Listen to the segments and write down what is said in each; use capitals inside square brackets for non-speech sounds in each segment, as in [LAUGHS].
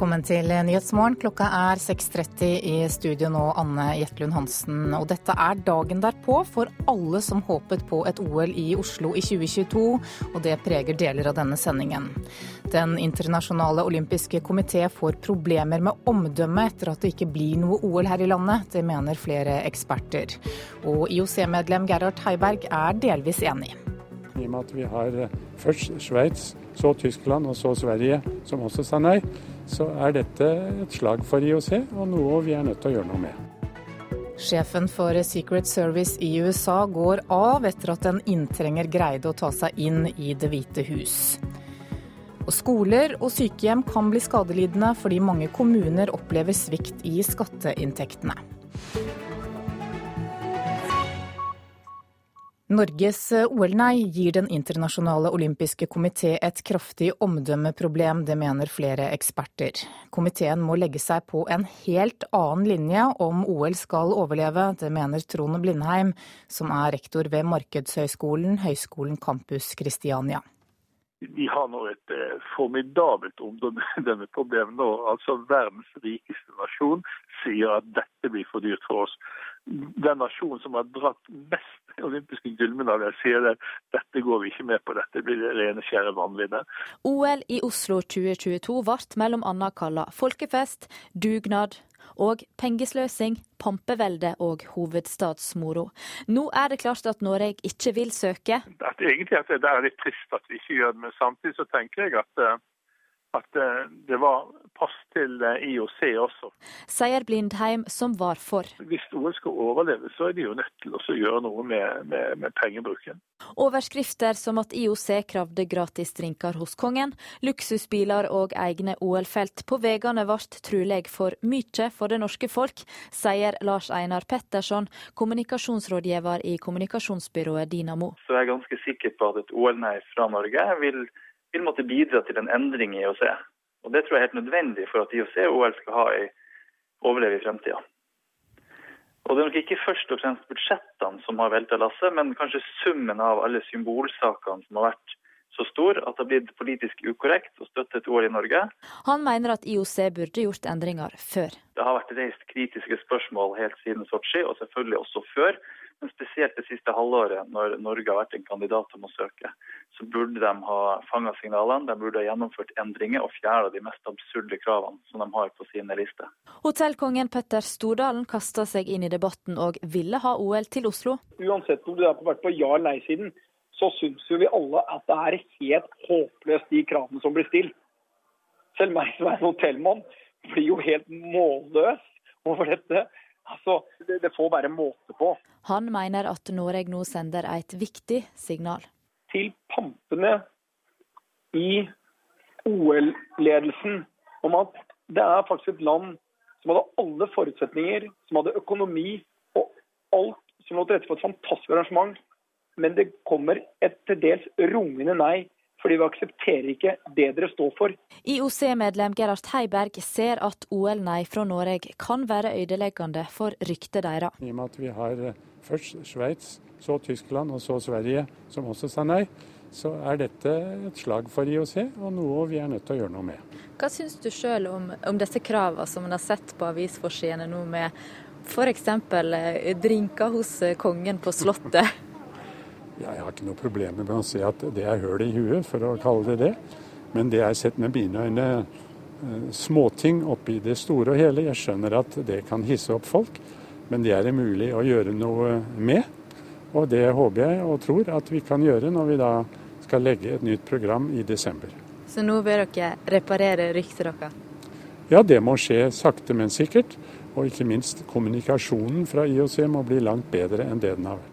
Velkommen til Nyhetsmorgen. Klokka er 6.30 i studio nå, Anne Jetlund Hansen. Og dette er dagen derpå for alle som håpet på et OL i Oslo i 2022, og det preger deler av denne sendingen. Den internasjonale olympiske komité får problemer med omdømmet etter at det ikke blir noe OL her i landet. Det mener flere eksperter. Og IOC-medlem Gerhard Heiberg er delvis enig. I og med at vi har først Sveits, så Tyskland og så Sverige som også sa nei, så er dette et slag for IOC og noe vi er nødt til å gjøre noe med. Sjefen for Secret Service i USA går av etter at en inntrenger greide å ta seg inn i Det hvite hus. Og skoler og sykehjem kan bli skadelidende fordi mange kommuner opplever svikt i skatteinntektene. Norges eh, OL-nei gir Den internasjonale olympiske komité et kraftig omdømmeproblem, det mener flere eksperter. Komiteen må legge seg på en helt annen linje om OL skal overleve, det mener Trond Blindheim, som er rektor ved Markedshøgskolen, Høgskolen Campus Kristiania. Vi har nå et eh, formidabelt omdømmeproblem nå. Altså Verdens rikeste nasjon sier at dette blir for dyrt for oss den nasjonen som har dratt mest olympiske gullmedaljer, sier det dette går vi ikke med på, dette blir det rene, skjære vanviddet. OL i Oslo 2022 ble bl.a. kalla folkefest, dugnad og pengesløsing, pampevelde og hovedstadsmoro. Nå er det klart at Norge ikke vil søke. At egentlig at det er litt trist at vi ikke gjør det, men samtidig så tenker jeg at eh, at eh, det var pass til eh, IOC også. Sier Blindheim, som var for. Hvis OL skal overleve, så er de jo nødt til å gjøre noe med, med, med, pengebruken. Overskrifter som at IOC kravde gratis drinker hos kongen, luksusbiler og egne OL-felt på veiene ble trolig for mye for det norske folk, sier Lars Einar Petterson, kommunikasjonsrådgiver i kommunikasjonsbyrået Dinamo. Så jeg er ganske sikker på at et OL-nei fra Norge vil vil måtte bidra til en endring i IOC. Og Det tror jeg er helt nødvendig for at IOC og OL skal ha ei overleve i fremtida. Og Det er nok ikke først og fremst budsjettene som har velta lasset, men kanskje summen av alle symbolsakene som har vært så stor at det har blitt politisk ukorrekt å støtte et OL i Norge. Han mener at IOC burde gjort endringer før. Det har vært reist kritiske spørsmål helt siden Sotsji, og selvfølgelig også før. Men spesielt det siste halvåret, når Norge har vært en kandidat om å søke, så burde de ha fanga signalene, de burde ha gjennomført endringer og fjerna de mest absurde kravene som de har på sine lister. Hotellkongen Petter Stordalen kasta seg inn i debatten og ville ha OL til Oslo. Uansett om du har vært på ja- eller nei-siden, så syns jo vi alle at det er helt håpløst de kravene som blir stilt. Selv meg som er en hotellmann blir jo helt målløs over dette. Altså, det, det får være måte på. Han mener at Norge nå sender et viktig signal. Til pampene i OL-ledelsen om at det er faktisk et land som hadde alle forutsetninger, som hadde økonomi og alt som lå til rette for et fantastisk arrangement. Men det kommer et til dels rungende nei fordi vi aksepterer ikke det dere står for. IOC-medlem Gerhard Heiberg ser at OL-nei fra Norge kan være ødeleggende for ryktet deres. I og med at vi har eh, først Sveits, så Tyskland og så Sverige som også sa nei, så er dette et slag for IOC og noe vi er nødt til å gjøre noe med. Hva syns du sjøl om, om, disse kravene som man har sett på avisforsidene nå, med f.eks. Eh, drinker hos eh, kongen på Slottet? [LAUGHS] Jeg har ikke noe problem med å si at det er høl i huet, for å kalle det det. Men det er sett med mine øyne eh, småting oppi det store og hele. Jeg skjønner at det kan hisse opp folk, men det er det mulig å gjøre noe med. Og det håper jeg og tror at vi kan gjøre når vi da skal legge et nytt program i desember. Så nå vil dere reparere ryktet deres? Ja, det må skje sakte, men sikkert. Og ikke minst kommunikasjonen fra IOC må bli langt bedre enn det den har vært.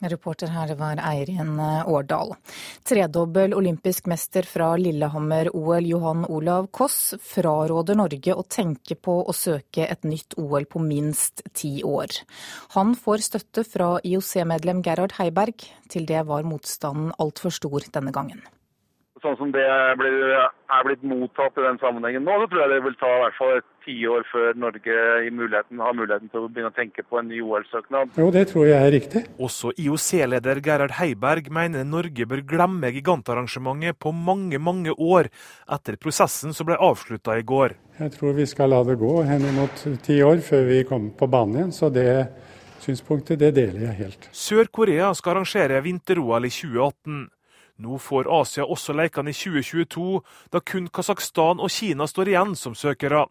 Reporter her var Eirin eh, Årdal. Tredobbel olympisk mester fra Lillehammer-OL, Johan Olav Koss, fraråder Norge å tenke på å søke et nytt OL på minst ti år. Han får støtte fra IOC-medlem Gerhard Heiberg. Til det var motstanden altfor stor denne gangen. Sånn som det er blitt, er blitt mottatt i den sammenhengen nå, så tror jeg det vil ta i hvert fall et tiår før Norge muligheten, har muligheten til å begynne å tenke på en ny OL-søknad. Jo, det tror jeg er riktig. Også IOC-leder Gerhard Heiberg mener Norge bør glemme gigantarrangementet på mange, mange år etter prosessen som ble avslutta i går. Jeg tror vi skal la det gå henimot ti år før vi kommer på banen igjen. så det synspunktet det deler jeg helt. Sør-Korea skal arrangere vinter-OL i 2018. Nå får Asia også lekene i 2022, da kun Kasakhstan og Kina står igjen som søkere.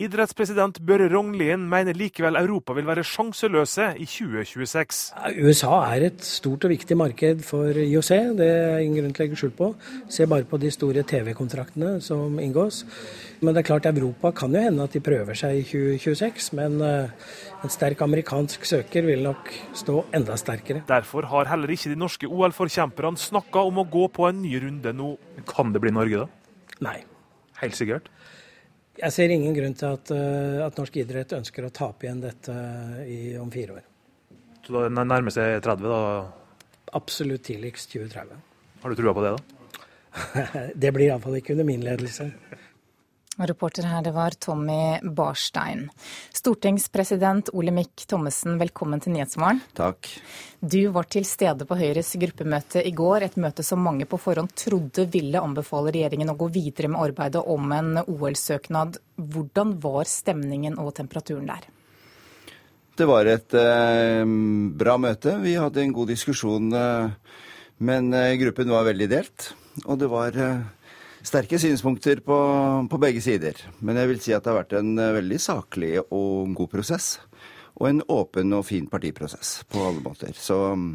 Idrettspresident Børre Rognlien mener likevel Europa vil være sjanseløse i 2026. USA er et stort og viktig marked for IOC, det er ingen grunn til å legge skjul på. Se bare på de store TV-kontraktene som inngås. Men det er klart Europa kan jo hende at de prøver seg i 2026, men eh, en sterk amerikansk søker vil nok stå enda sterkere. Derfor har heller ikke de norske OL-forkjemperne snakka om å gå på en ny runde nå. Kan det bli Norge, da? Nei. Helt sikkert? Jeg ser ingen grunn til at, eh, at, norsk idrett ønsker å tape igjen dette i, om fire år. Så da nærmer seg 30, da? Absolutt tidligst 2030. Har du trua på det, da? [LAUGHS] det blir iallfall ikke under min ledelse. Reporter her, det var Tommy Barstein. Stortingspresident Olemic Thommessen, velkommen til Nyhetsmorgen. Takk. Du var til stede på Høyres gruppemøte i går, et møte som mange på forhånd trodde ville anbefale regjeringen å gå videre med arbeidet om en OL-søknad. Hvordan var stemningen og temperaturen der? Det var et eh, bra møte. Vi hadde en god diskusjon, eh, men eh, gruppen var veldig delt. Og det var eh, sterke synspunkter på, på, begge sider. Men jeg vil si at det har vært en eh, veldig saklig og god prosess. Og en åpen og fin partiprosess på alle måter. Så mm,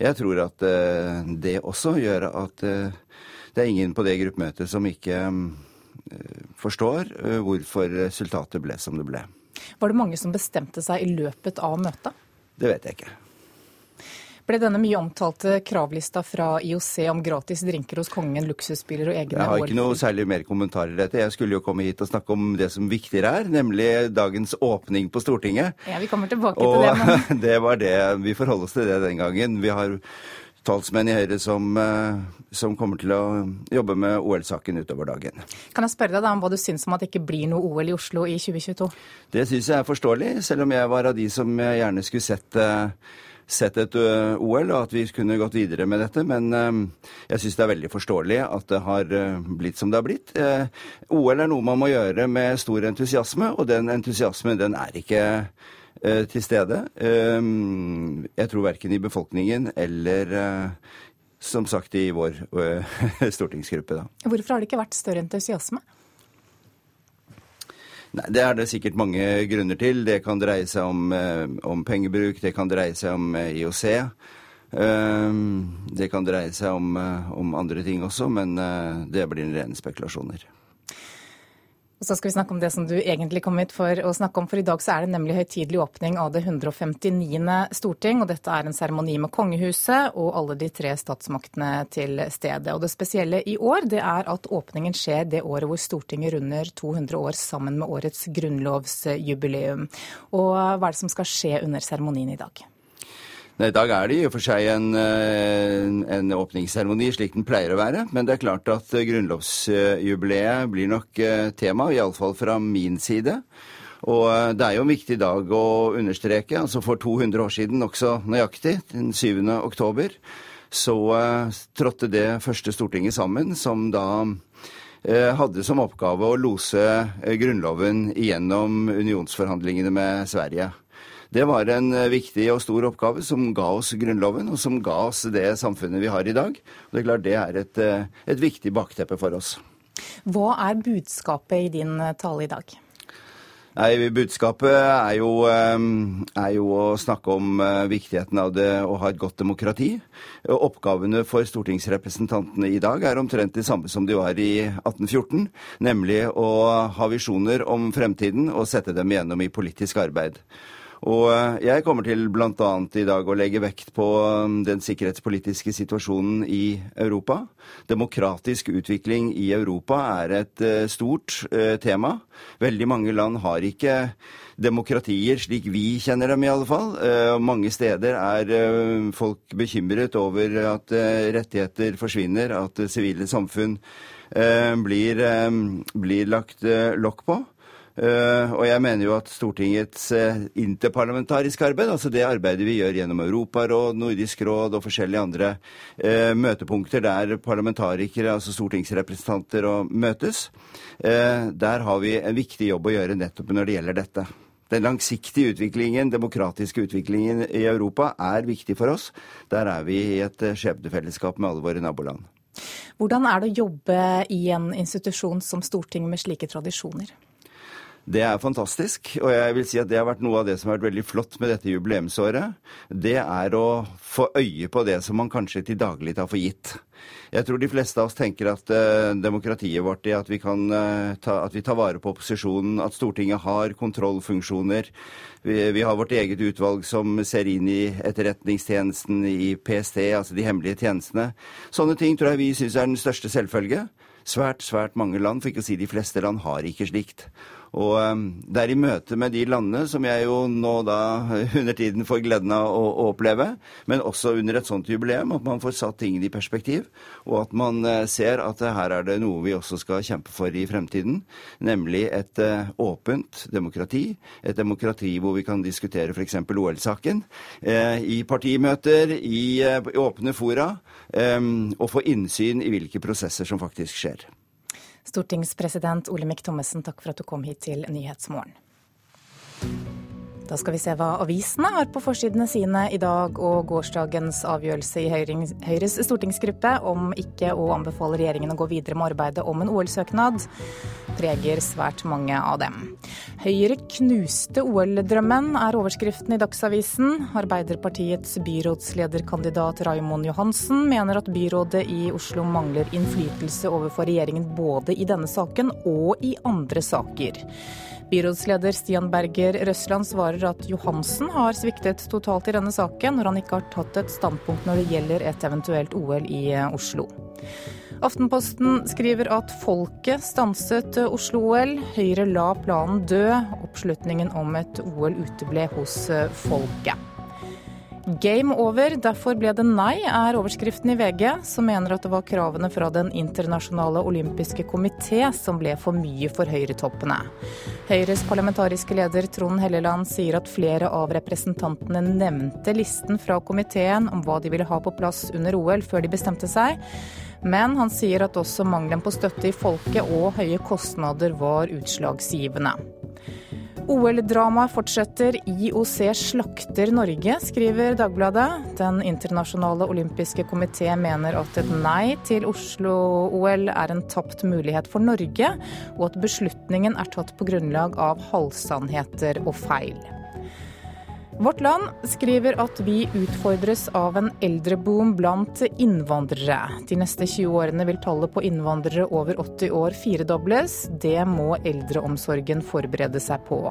jeg tror at uh, det også gjør at uh, det er ingen på det gruppemøtet som ikke uh, forstår hvorfor resultatet ble som det ble. Var det mange som bestemte seg i løpet av møtet? Det vet jeg ikke ble denne mye omtalte kravlista fra IOC om gratis drinker hos kongen, luksusbiler og egne Jeg har ikke noe særlig mer kommentarer til dette. Jeg skulle jo komme hit og snakke om det som viktigere er, nemlig dagens åpning på Stortinget. Ja, Vi kommer tilbake og til det. [LAUGHS] Men... det var det. Vi forholder oss til det den gangen. Vi har talsmenn i Høyre som, eh, som, kommer til å jobbe med OL-saken utover dagen. Kan jeg spørre deg da om hva du syns om at det ikke blir noe OL i Oslo i 2022? Det syns jeg er forståelig, selv om jeg var av de som gjerne skulle sett uh, sett et OL, og at vi kunne gått videre med dette. Men jeg syns det er veldig forståelig at det har blitt som det har blitt. OL er noe man må gjøre med stor entusiasme, og den entusiasmen den er ikke til stede. Jeg tror verken i befolkningen eller som sagt i vår [LAUGHS] stortingsgruppe. Da. Hvorfor har det ikke vært større entusiasme? Nei, Det er det sikkert mange grunner til. Det kan dreie seg om, eh, om pengebruk, det kan dreie seg om eh, IOC. Eh, det kan dreie seg om, om andre ting også, men det blir rene spekulasjoner. Og så skal vi snakke om det som du egentlig kom hit for å snakke om, for i dag så er det nemlig høytidelig åpning av det 159. storting. Og dette er en seremoni med kongehuset og alle de tre statsmaktene til stede. Og det spesielle i år det er at åpningen skjer det året hvor Stortinget runder 200 år sammen med årets grunnlovsjubileum. Og hva er det som skal skje under seremonien i dag? I dag er det i og for seg en, eh, en åpningsseremoni slik den pleier å være. Men det er klart at grunnlovsjubileet blir nok eh, tema, iallfall fra min side. Og eh, det er jo en viktig dag å understreke. altså For 200 år siden, nokså nøyaktig, den 7. oktober, så trådte det første Stortinget sammen, som da hadde som oppgave å lose Grunnloven gjennom unionsforhandlingene med Sverige. Det var en eh, viktig og stor oppgave som ga oss Grunnloven, og som ga oss det samfunnet vi har i dag. Og det er klart det er et, eh, et viktig bakteppe for oss. Hva er budskapet i din eh, tale i dag? Nei, Budskapet er jo, er jo, å snakke om viktigheten av det å ha et godt demokrati. Oppgavene for stortingsrepresentantene i dag er omtrent de samme som de var i 1814. Nemlig å ha visjoner om fremtiden og sette dem igjennom i politisk arbeid. Og eh, jeg kommer til bl.a. i dag å legge vekt på um, den sikkerhetspolitiske situasjonen i Europa. Demokratisk utvikling i Europa er et eh, stort eh, tema. Veldig mange land har ikke demokratier slik vi kjenner dem, i alle fall. Mange steder er folk bekymret over at rettigheter forsvinner, at sivile samfunn blir, blir lagt lokk på. Uh, og jeg mener jo at Stortingets uh, interparlamentariske arbeid, altså det arbeidet vi gjør gjennom Europaråd, Nordisk råd og forskjellige andre uh, møtepunkter der parlamentarikere, altså stortingsrepresentanter, møtes, der har vi en viktig jobb å gjøre nettopp når det gjelder dette. Den langsiktige utviklingen, demokratiske utviklingen i Europa er viktig for oss. Der er vi i et skjebnefellesskap med alle våre naboland. Hvordan er det å jobbe i en institusjon som Stortinget med slike tradisjoner? Det er fantastisk, og jeg vil si at det har vært noe av det som har vært veldig flott med dette jubileumsåret. Det er å få øye på det som man kanskje til daglig tar for gitt. Jeg tror de fleste av oss tenker at uh, demokratiet vårt er at vi, kan, uh, ta, at vi tar vare på opposisjonen, at Stortinget har kontrollfunksjoner. Vi, vi, har vårt eget utvalg som ser inn i etterretningstjenesten, i PST, altså de hemmelige tjenestene. Sånne ting tror jeg vi syns er den største selvfølge. Svært, svært mange land, for ikke å si de fleste land, har ikke slikt. Og ehm, det er i møte med de landene som jeg jo nå da [LAUGHS] under tiden får gleden av å, å, oppleve, men også under et sånt jubileum, at man får satt tingene i perspektiv, og at man eh, ser at her er det noe vi også skal kjempe for i fremtiden, nemlig et uh, åpent demokrati. Et demokrati hvor vi kan diskutere f.eks. OL-saken i partimøter, i åpne fora, um, og få innsyn i hvilke prosesser som faktisk skjer. Stortingspresident Olemic Thommessen, takk for at du kom hit til Nyhetsmorgen. Da skal vi se hva avisene har på forsidene sine i dag, og gårsdagens avgjørelse i Høyres stortingsgruppe om ikke å anbefale regjeringen å gå videre med arbeidet om en OL-søknad, preger svært mange av dem. Høyre knuste OL-drømmen, er overskriften i Dagsavisen. Arbeiderpartiets byrådslederkandidat Raimond Johansen mener at byrådet i Oslo mangler innflytelse overfor regjeringen både i denne saken og i andre saker. Byrådsleder Stian Berger Røsland svarer at Johansen har sviktet totalt i denne saken, når han ikke har tatt et standpunkt når det gjelder et eventuelt OL i Oslo. Aftenposten skriver at folket stanset Oslo-OL. Høyre la planen dø. Oppslutningen om et OL uteble hos folket. Game over, derfor ble det nei, er overskriften i VG, som mener at det var kravene fra Den internasjonale olympiske komité som ble for mye for høyretoppene. Høyres parlamentariske leder Trond Helleland sier at flere av representantene nevnte listen fra komiteen om hva de ville ha på plass under OL før de bestemte seg. Men han sier at også mangelen på støtte i folket og høye kostnader var utslagsgivende. OL-dramaet fortsetter. IOC slakter Norge, skriver Dagbladet. Den internasjonale olympiske komité mener at et nei til Oslo-OL er en tapt mulighet for Norge, og at beslutningen er tatt på grunnlag av halvsannheter og feil. Vårt Land skriver at vi utfordres av en eldreboom blant innvandrere. De neste 20 årene vil tallet på innvandrere over 80 år firedobles. Det må eldreomsorgen forberede seg på.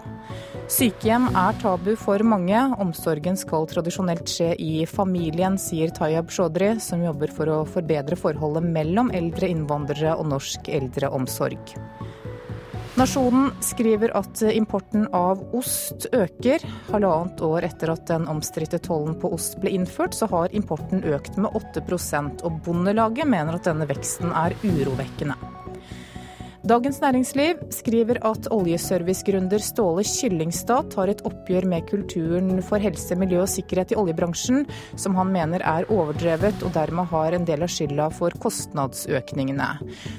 Sykehjem er tabu for mange. Omsorgen skal tradisjonelt skje i familien, sier Tayab Shodri, som jobber for å forbedre forholdet mellom eldre innvandrere og norsk eldreomsorg. Nasjonen skriver at importen av ost øker. Halvannet år etter at den omstridte tollen på ost ble innført, så har importen økt med 8% og Bondelaget mener at denne veksten er urovekkende. Dagens Næringsliv skriver at oljeservicegründer Ståle Kyllingstad tar et oppgjør med kulturen for helse, miljø og sikkerhet i oljebransjen, som han mener er overdrevet og dermed har en del av skylda for kostnadsøkningene.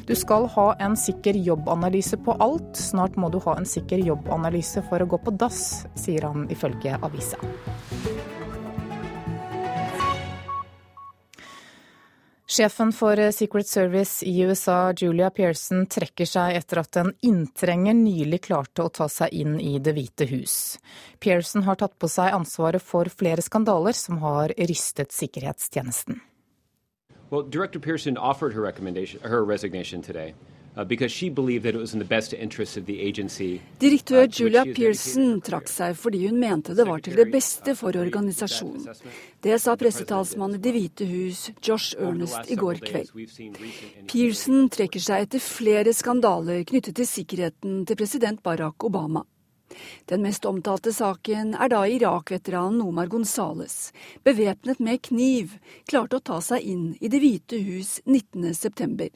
Du skal ha en sikker jobbanalyse på alt, snart må du ha en sikker jobbanalyse for å gå på dass, sier han ifølge avisa. Sjefen for Secret Service i USA, Julia Pearson, trekker seg etter at en inntrenger nylig klarte å ta seg inn i Det hvite hus. Pearson har tatt på seg ansvaret for flere skandaler som har rystet sikkerhetstjenesten. Well, Director Pearson offered her, her resignation today. Uh, Direktør uh, Julia Pearson trakk seg fordi hun mente det var til det beste for organisasjonen. Det sa pressetalsmannen i Det hvite hus, Josh Ernest, i går kveld. Pearson trekker seg etter flere skandaler knyttet til sikkerheten til president Barack Obama. Den mest omtalte saken er da Irak-veteranen Omar Gonzales, bevæpnet med kniv, klarte å ta seg inn i Det hvite hus 19.9.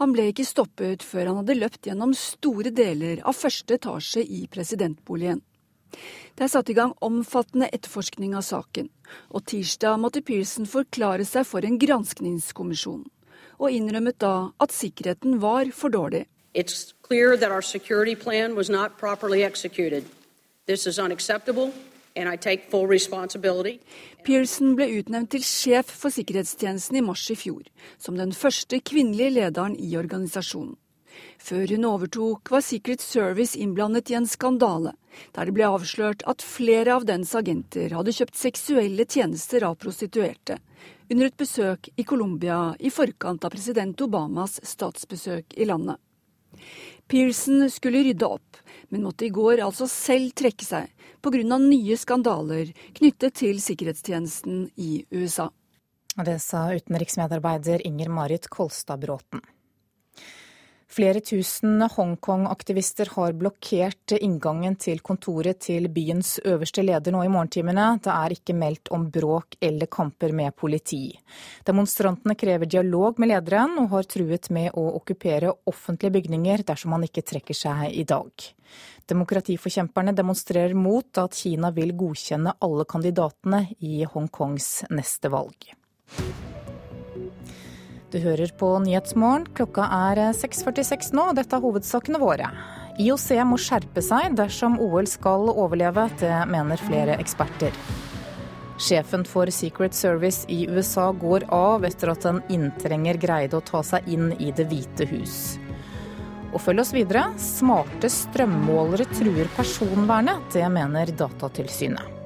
Han ble ikke stoppet før han hadde løpt gjennom store deler av første etasje i presidentboligen. Det er satt i gang omfattende etterforskning av saken, og tirsdag måtte Pearson forklare seg for en granskningskommisjon, og innrømmet da at sikkerheten var for dårlig. It's clear that our security plan was not properly executed. This is unacceptable Pearson ble utnevnt til sjef for sikkerhetstjenesten i mars i fjor, som den første kvinnelige lederen i organisasjonen. Før hun overtok, var Secret Service innblandet i en skandale, der det ble avslørt at flere av dens agenter hadde kjøpt seksuelle tjenester av prostituerte, under et besøk i Colombia i forkant av president Obamas statsbesøk i landet. Pearson skulle rydde opp, men måtte i går altså selv trekke seg pga. nye skandaler knyttet til sikkerhetstjenesten i USA. Det sa utenriksmedarbeider Inger Marit Kolstad Bråten. Flere tusen Hongkong-aktivister har blokkert inngangen til kontoret til byens øverste leder nå i morgentimene. Det er ikke meldt om bråk eller kamper med politi. Demonstrantene krever dialog med lederen, og har truet med å okkupere offentlige bygninger dersom han ikke trekker seg i dag. Demokratiforkjemperne demonstrerer mot at Kina vil godkjenne alle kandidatene i Hongkongs neste valg. Du hører på Nyhetsmorgen. Klokka er 6.46 nå, og dette er hovedsakene våre. IOC må skjerpe seg dersom OL skal overleve, det mener flere eksperter. Sjefen for Secret Service i USA går av etter at en inntrenger greide å ta seg inn i Det hvite hus. Og følg oss videre. Smarte strømmålere truer personvernet. Det mener Datatilsynet.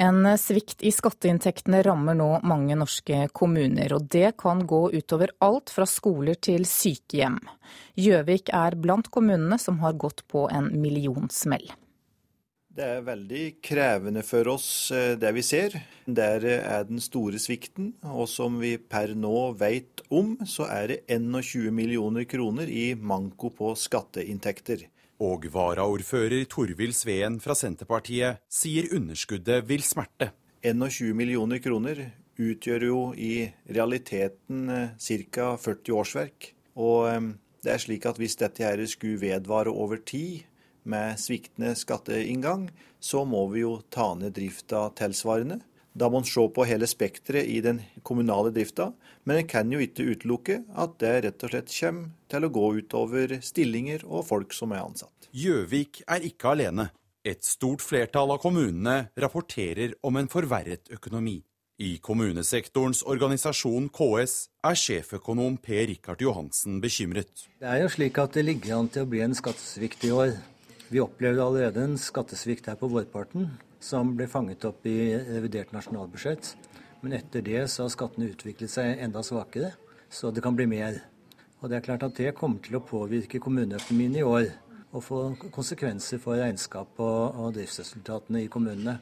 En svikt i skatteinntektene rammer nå mange norske kommuner, og det kan gå utover alt fra skoler til sykehjem. Gjøvik er blant kommunene som har gått på en millionsmell. Det er veldig krevende for oss eh, det vi ser. Der er den store svikten. Og som vi per nå vet om, så er det 21 millioner kroner i manko på skatteinntekter. Og varaordfører Torvild Sveen fra Senterpartiet sier underskuddet vil smerte. 21 millioner kroner utgjør jo i realiteten eh, ca. 40 årsverk. Og eh, det er slik at hvis dette her skulle vedvare over tid, med sviktende skatteinngang, så må vi jo ta ned drifta tilsvarende. Da må en se på hele spekteret i den kommunale drifta, men en kan jo ikke utelukke at det rett og slett kommer til å gå utover stillinger og folk som er ansatt. Gjøvik er ikke alene. Et stort flertall av kommunene rapporterer om en forverret økonomi. I kommunesektorens organisasjon KS er sjeføkonom Per Rikard Johansen bekymret. Det er jo slik at det ligger an til å bli en skattesvikt i år. Vi opplevde allerede en skattesvikt her på vårparten som ble fanget opp i revidert nasjonalbudsjett. Men etter det så har skattene utviklet seg enda svakere, så det kan bli mer. Og det er klart at det kommer til å påvirke kommuneøkonomien i år. Og få konsekvenser for regnskap og, og driftsresultatene i kommunene.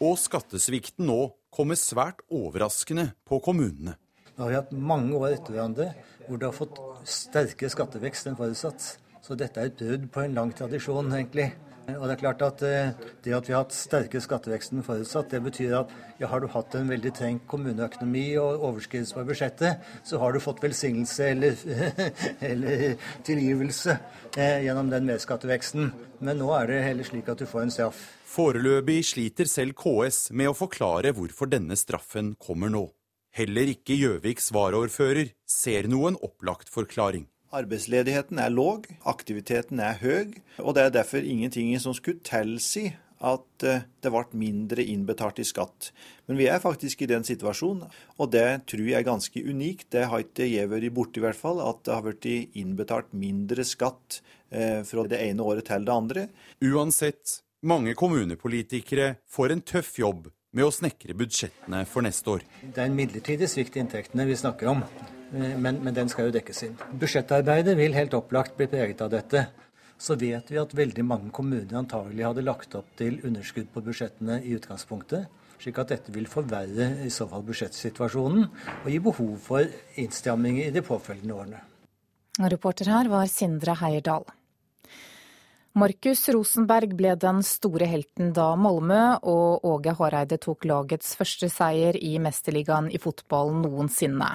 Og skattesvikten nå kommer svært overraskende på kommunene. Nå har vi hatt mange år etter hverandre hvor det har fått sterkere skattevekst enn forutsatt. Så dette er et brudd på en lang tradisjon, egentlig. Og det er klart at eh, det at vi har hatt sterkere skattevekst enn forutsatt, det betyr at ja, har du hatt en veldig trengt kommuneøkonomi og overskridelse på budsjettet, så har du fått velsignelse eller, [LAUGHS] eller tilgivelse eh, gjennom den merskatteveksten. Men nå er det heller slik at du får en straff. Foreløpig sliter selv KS med å forklare hvorfor denne straffen kommer nå. Heller ikke Gjøviks varaordfører ser noen opplagt forklaring. Arbeidsledigheten er låg, aktiviteten er høy, og det er derfor ingenting som skulle tilsi at eh, det ble mindre innbetalt i skatt. Men vi er faktisk i den situasjonen, og det tror jeg er ganske unikt. Det har ikke jeg vært borti, i hvert fall, at det har blitt innbetalt mindre skatt eh, fra det ene året til det andre. Uansett, mange kommunepolitikere får en tøff jobb med å snekre budsjettene for neste år. Det er en midlertidig svikt i inntektene vi snakker om, men, men den skal jo dekkes inn. Budsjettarbeidet vil helt opplagt bli preget av dette. Så vet vi at veldig mange kommuner antagelig hadde lagt opp til underskudd på budsjettene i utgangspunktet. Slik at dette vil forverre i så fall budsjettsituasjonen og gi behov for innstramminger i de påfølgende årene. Reporter her var Sindre Heierdal. Markus Rosenberg ble den store helten da Malmö og Åge Hareide tok lagets første seier i Mesterligaen i fotball noensinne.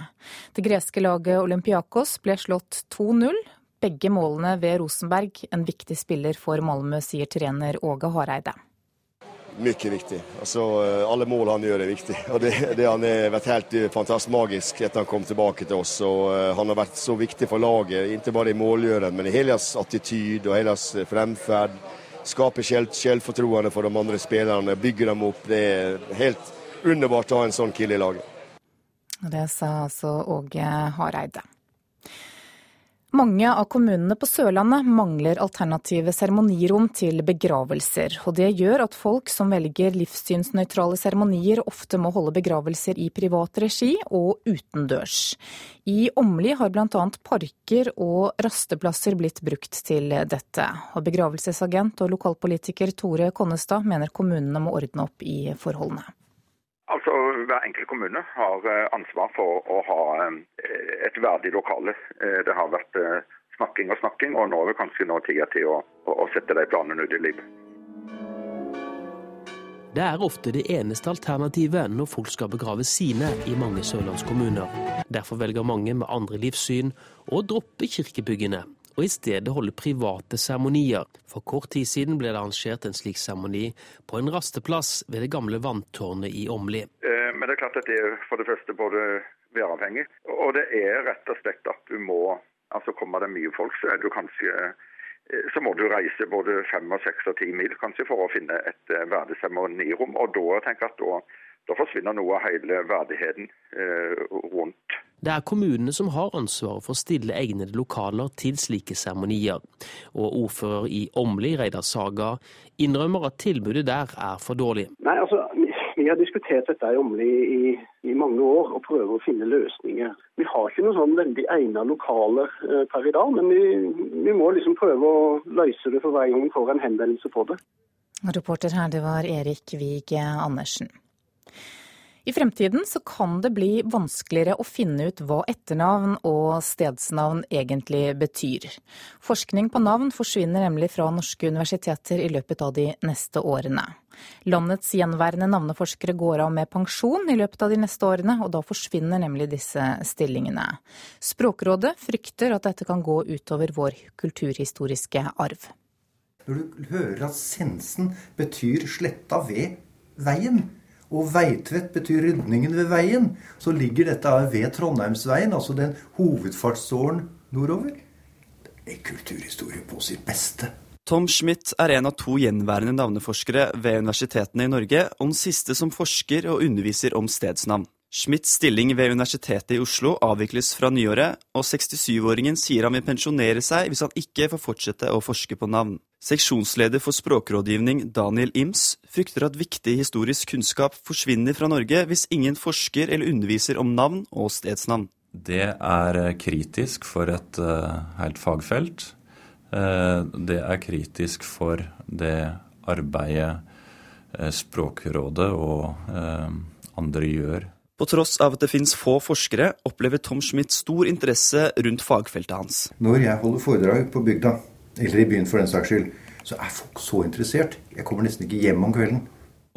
Det greske laget Olympiakos ble slått 2-0. Begge målene ved Rosenberg, en viktig spiller for Malmö, sier trener Åge Hareide. Mye viktig. Altså, alle mål han gjør er viktig. [LAUGHS] Og det, det Han har vært helt eh, fantastisk magisk etter han kom tilbake til oss. og uh, Han har vært så viktig for laget, ikke bare i målgjøren, men i hele hans attityd og hele hans fremferd. Skaper selvfortroende for de andre spillerne, bygger dem opp. Det er helt underbart å ha en sånn kille i laget. Det sa altså Åge Hareide. Mange av kommunene på Sørlandet mangler alternative seremonirom til begravelser. og Det gjør at folk som velger livssynsnøytrale seremonier, ofte må holde begravelser i privat regi og utendørs. I Åmli har bl.a. parker og rasteplasser blitt brukt til dette. Og Begravelsesagent og lokalpolitiker Tore Konnestad mener kommunene må ordne opp i forholdene. Altså, Hver enkelt kommune har eh, ansvar for å ha eh, et verdig lokale. Eh, det har vært snakking og snakking, og nå er det kanskje nå tida til å, å sette de planene ut i livet. Det er ofte det eneste alternativet når folk skal begrave sine i mange sørlandskommuner. Derfor velger mange med andre livssyn å droppe kirkebyggene og i stedet holde private seremonier. For kort tid siden ble det arrangert en slik seremoni på en rasteplass ved det gamle vanntårnet i Åmli. Eh, men det er klart at det er for det første både væravhengig, og det er rett og slett at du må altså Kommer det mye folk, så er du kanskje eh, så må du reise både fem, og seks og ti mil kanskje for å finne et eh, verdig seremonirom. Og da tenker jeg at da, da forsvinner noe av hele verdigheten eh, rundt det er kommunene som har ansvaret for å stille egnede lokaler til slike seremonier. Og ordfører i Åmli, Reidar Saga, innrømmer at tilbudet der er for dårlig. Nei, altså, Vi har diskutert dette i Åmli i, i, mange år og prøver å finne løsninger. Vi har ikke noen sånn veldig egnet lokaler eh, per i dag, men vi, vi, må liksom prøve å løse det for hver gang vi får en henvendelse på det. Reporter her, det var Erik Vig Andersen. I fremtiden så kan det bli vanskeligere å finne ut hva etternavn og stedsnavn egentlig betyr. Forskning på navn forsvinner nemlig fra norske universiteter i løpet av de neste årene. Landets gjenværende navneforskere går av med pensjon i løpet av de neste årene, og da forsvinner nemlig disse stillingene. Språkrådet frykter at dette kan gå utover vår kulturhistoriske arv. Når du hører at sensen betyr sletta ved veien, og Veitvet betyr rydningen ved veien. Så ligger dette ved Trondheimsveien, altså den hovedfartsåren nordover. Det er kulturhistorie på sitt beste. Tom Schmidt er en av to gjenværende navneforskere ved universitetene i Norge, og den siste som forsker og underviser om stedsnavn. Schmidts stilling ved Universitetet i Oslo avvikles fra nyåret, og 67-åringen sier han vil pensjonere seg hvis han ikke får fortsette å forske på navn. Seksjonsleder for språkrådgivning Daniel Ims frykter at viktig historisk kunnskap forsvinner fra Norge hvis ingen forsker eller underviser om navn og stedsnavn. Det er kritisk for et uh, helt fagfelt. Uh, det er kritisk for det arbeidet Språkrådet og andre gjør på tross av at det finnes få forskere, opplever Tom Schmidt stor interesse rundt fagfeltet hans. Når jeg holder foredrag på bygda, eller i byen for den saks skyld, så er folk så interessert. Jeg kommer nesten ikke hjem om kvelden.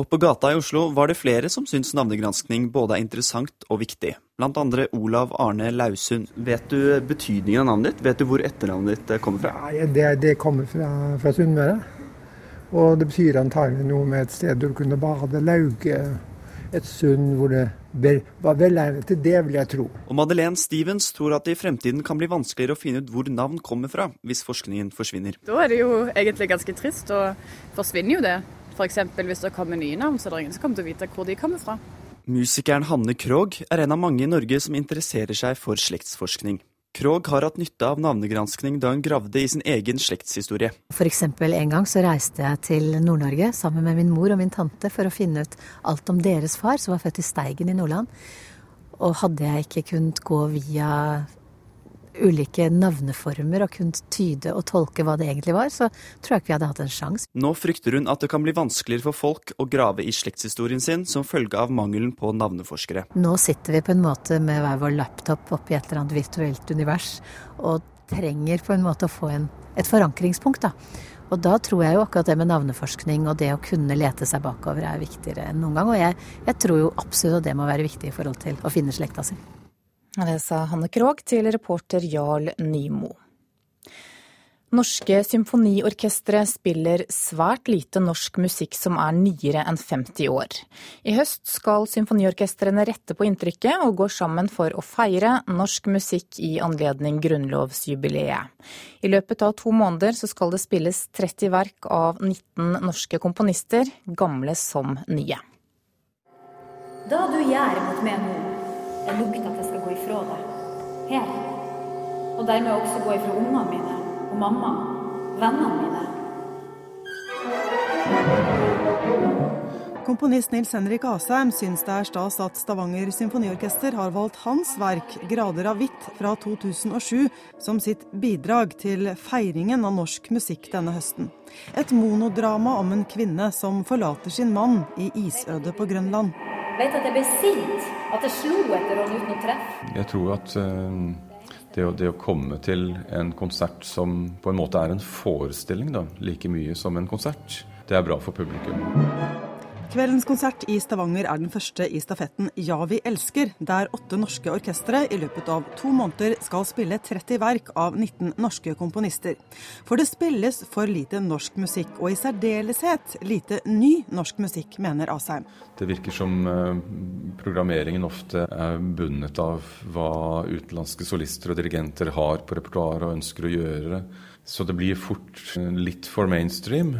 Og på gata i Oslo var det flere som syntes navnegranskning både er interessant og viktig. Blant andre Olav Arne Lausund. Vet du betydningen av navnet ditt? Vet du hvor etternavnet ditt eh, kommer fra? Nei, det, det kommer fra, fra Sunnmøre. Og det betyr antagelig noe med et sted du kunne bade. Lauge et sund hvor det var velegnet til det, vil jeg tro. Og Madeleine Stevens tror at det i fremtiden kan bli vanskeligere å finne ut hvor navn kommer fra, hvis forskningen forsvinner. Da er det jo egentlig ganske trist, og forsvinner jo det. F.eks. hvis det kommer nye navn, så er det ingen som kommer til å vite hvor de kommer fra. Musikeren Hanne Krogh er en av mange i Norge som interesserer seg for slektsforskning. Krog har hatt nytte av navnegranskning da hun gravde i sin egen slektshistorie. For eksempel en gang så reiste jeg til Nord-Norge sammen med min mor og min tante for å finne ut alt om deres far, som var født i Steigen i Nordland. Og hadde jeg ikke kunnet gå via ulike navneformer og kunne tyde og tolke hva det egentlig var, så tror jeg ikke vi hadde hatt en sjanse. Nå frykter hun at det kan bli vanskeligere for folk å grave i slektshistorien sin som følge av mangelen på navneforskere. Nå sitter vi på en måte med hver vår laptop oppi et eller annet virtuelt univers og trenger på en måte å få en, et forankringspunkt. da. Og da tror jeg jo akkurat det med navneforskning og det å kunne lete seg bakover er viktigere enn noen gang. Og jeg, jeg tror jo absolutt at det må være viktig i forhold til å finne slekta si. Det sa Hanne Krogh til reporter Jarl Nymo. Norske symfoniorkestre spiller svært lite norsk musikk som er nyere enn 50 år. I høst skal symfoniorkestrene rette på inntrykket og gå sammen for å feire norsk musikk i anledning grunnlovsjubileet. I løpet av to måneder skal det spilles 30 verk av 19 norske komponister, gamle som nye. Da du gjør mot meg nå jeg lukter at jeg skal gå ifra deg. Her. Og dermed også gå ifra ungene mine og mamma, vennene mine. Komponist Nils Henrik Asheim syns det er stas at Stavanger symfoniorkester har valgt hans verk 'Grader av hvitt' fra 2007 som sitt bidrag til feiringen av norsk musikk denne høsten. Et monodrama om en kvinne som forlater sin mann i isødet på Grønland. Vet at jeg ble sint, at jeg slo etter han uten å treffe. Jeg tror at uh, det, å, det, å, komme til en konsert som på en måte er en forestilling, da, like mye som en konsert, det er bra for publikum. Kveldens konsert i Stavanger er den første i stafetten Ja, vi elsker, der åtte norske orkestre i løpet av to måneder skal spille 30 verk av 19 norske komponister. For det spilles for lite norsk musikk, og i særdeleshet lite ny norsk musikk, mener Asheim. Det virker som eh, programmeringen ofte er bundet av hva utenlandske solister og dirigenter har på repertoaret og ønsker å gjøre. Så det blir fort litt for mainstream.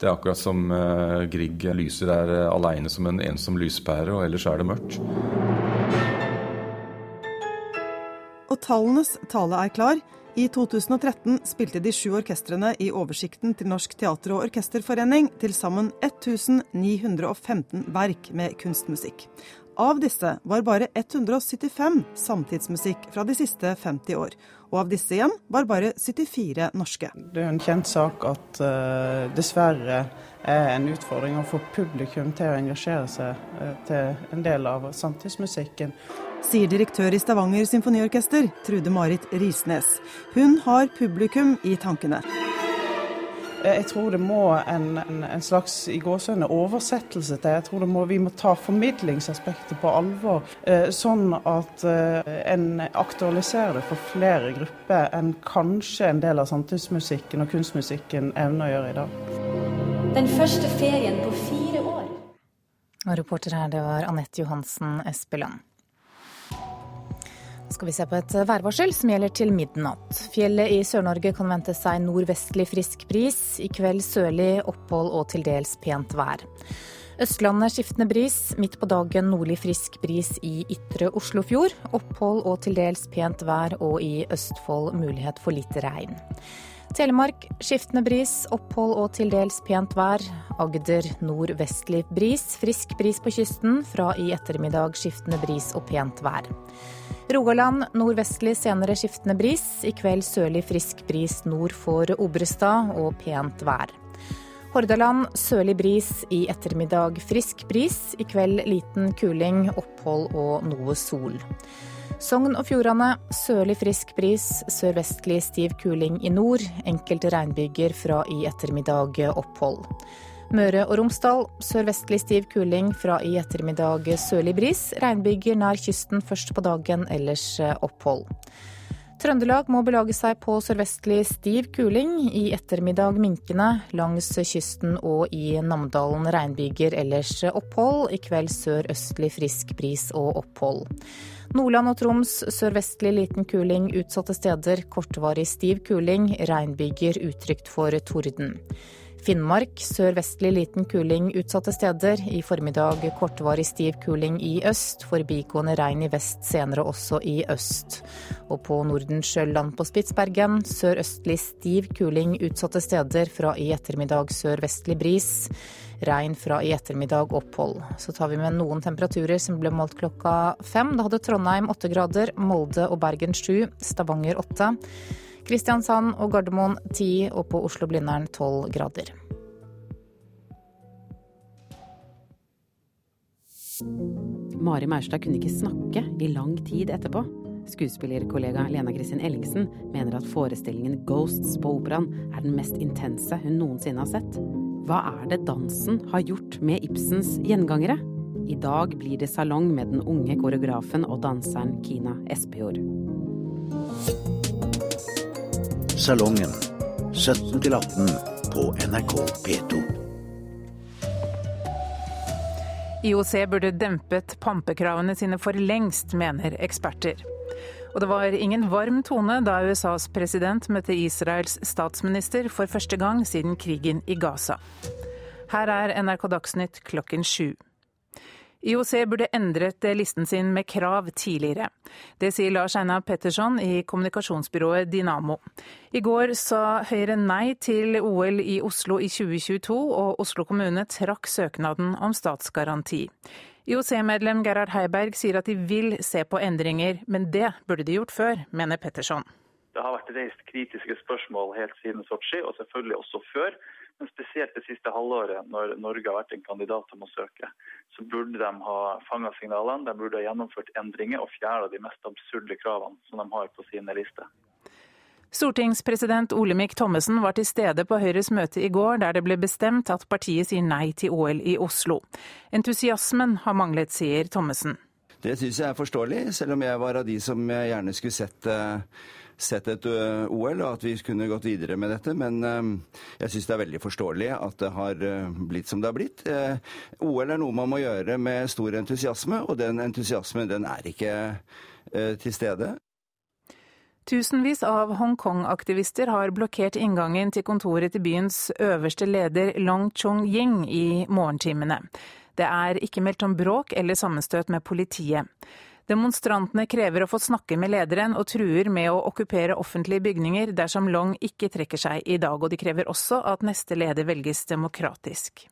Det er akkurat som uh, Grieg lyser der uh, aleine som en ensom lyspære, og ellers er det mørkt. Og tallenes tale er klar. I 2013 spilte de sju orkestrene i oversikten til Norsk teater- og orkesterforening til sammen 1915 verk med kunstmusikk. Av disse var bare 175 samtidsmusikk fra de siste 50 år. Og av disse igjen var bare 74 norske. Det er en kjent sak at uh, dessverre er en utfordring å få publikum til å engasjere seg uh, til en del av samtidsmusikken. Sier direktør i Stavanger symfoniorkester, Trude Marit Risnes. Hun har publikum i tankene. Eh, jeg tror det må en, en, en slags i gåsøgne oversettelse til. Jeg tror må, vi må ta formidlingsaspektet på alvor, eh, sånn at eh, en aktualiserer det for flere grupper enn kanskje en del av samtidsmusikken og kunstmusikken evner å gjøre i dag. Den første ferien på fire år. Og reporter her, det var Anette Johansen Espeland skal vi se på et værvarsel som gjelder til midnatt. Fjellet i Sør-Norge kan vente seg nordvestlig frisk bris. I kveld sørlig opphold og til dels pent vær. Østlandet skiftende bris. Midt på dagen nordlig frisk bris i ytre Oslofjord. Opphold og til dels pent vær, og i Østfold mulighet for litt regn. Telemark skiftende bris, opphold og til dels pent vær. Agder nordvestlig bris, frisk bris på kysten. Fra i ettermiddag skiftende bris og pent vær. Rogaland nordvestlig senere skiftende bris. I kveld sørlig frisk bris nord for Obrestad og pent vær. Hordaland sørlig bris, i ettermiddag frisk bris. I kveld liten kuling, opphold og noe sol. Sogn og Fjordane sørlig frisk bris, sørvestlig stiv kuling i nord. Enkelte regnbyger fra i ettermiddag opphold. Møre og Romsdal sørvestlig stiv kuling, fra i ettermiddag sørlig bris. Regnbyger nær kysten først på dagen, ellers eh, opphold. Trøndelag må belage seg på sørvestlig stiv kuling. I ettermiddag minkende langs kysten og i Namdalen regnbyger, ellers opphold. I kveld sørøstlig frisk bris og opphold. Nordland og Troms sørvestlig liten kuling utsatte steder. Kortvarig stiv kuling. Regnbyger utrygt for torden. Finnmark sørvestlig liten kuling utsatte steder. I formiddag kortvarig stiv kuling i øst. Forbigående regn i vest, senere også i øst. Og på Nordensjøland på Spitsbergen sørøstlig stiv kuling utsatte steder. Fra i ettermiddag sørvestlig bris. Regn fra i ettermiddag opphold. Så tar vi med noen temperaturer som ble målt klokka fem. Da hadde Trondheim åtte grader, Molde og Bergen sju, Stavanger åtte. Kristiansand og Gardermoen 10, og på Oslo-Blindern 12 grader. Mari Maurstad kunne ikke snakke i lang tid etterpå. Skuespillerkollega Lena Kristin Ellingsen mener at forestillingen Ghosts på operaen er den mest intense hun noensinne har sett. Hva er det dansen har gjort med Ibsens gjengangere? I dag blir det salong med den unge koreografen og danseren Kina Espejord. Salongen 17 18 på NRK P2. IOC burde dempet pampekravene sine for lengst, mener eksperter. Og det var ingen varm tone da USAs president møtte Israels statsminister for første gang siden krigen i Gaza. Her er NRK Dagsnytt klokken sju. IOC burde endret listen sin med krav tidligere. Det sier Lars Einar Petterson i kommunikasjonsbyrået Dynamo. I går sa Høyre nei til OL i Oslo i 2022, og Oslo kommune trakk søknaden om statsgaranti. IOC-medlem Gerhard Heiberg sier at de vil se på endringer, men det burde de gjort før, mener Petterson. Det har vært reist kritiske spørsmål helt siden Sotsji, og selvfølgelig også før. Men spesielt det siste halvåret, når Norge har vært en kandidat om å søke, så burde de ha fanga signalene, de burde ha gjennomført endringer og fjerna de mest absurde kravene som de har på sine lister. Stortingspresident Olemic Thommessen var til stede på Høyres møte i går, der det ble bestemt at partiet sier nei til OL i Oslo. Entusiasmen har manglet, sier Thommessen. Det syns jeg er forståelig, selv om jeg var av de som gjerne skulle sett uh sett et OL, og at vi kunne gått videre med dette. Men jeg syns det er veldig forståelig at det har blitt som det har blitt. OL er noe man må gjøre med stor entusiasme, og den entusiasmen den er ikke til stede. Tusenvis av Hongkong-aktivister har blokkert inngangen til kontoret til byens øverste leder Long Chong-ying i morgentimene. Det er ikke meldt om bråk eller sammenstøt med politiet. Demonstrantene krever å få snakke med lederen og truer med å okkupere offentlige bygninger dersom Long ikke trekker seg i dag, og de krever også at neste leder velges demokratisk.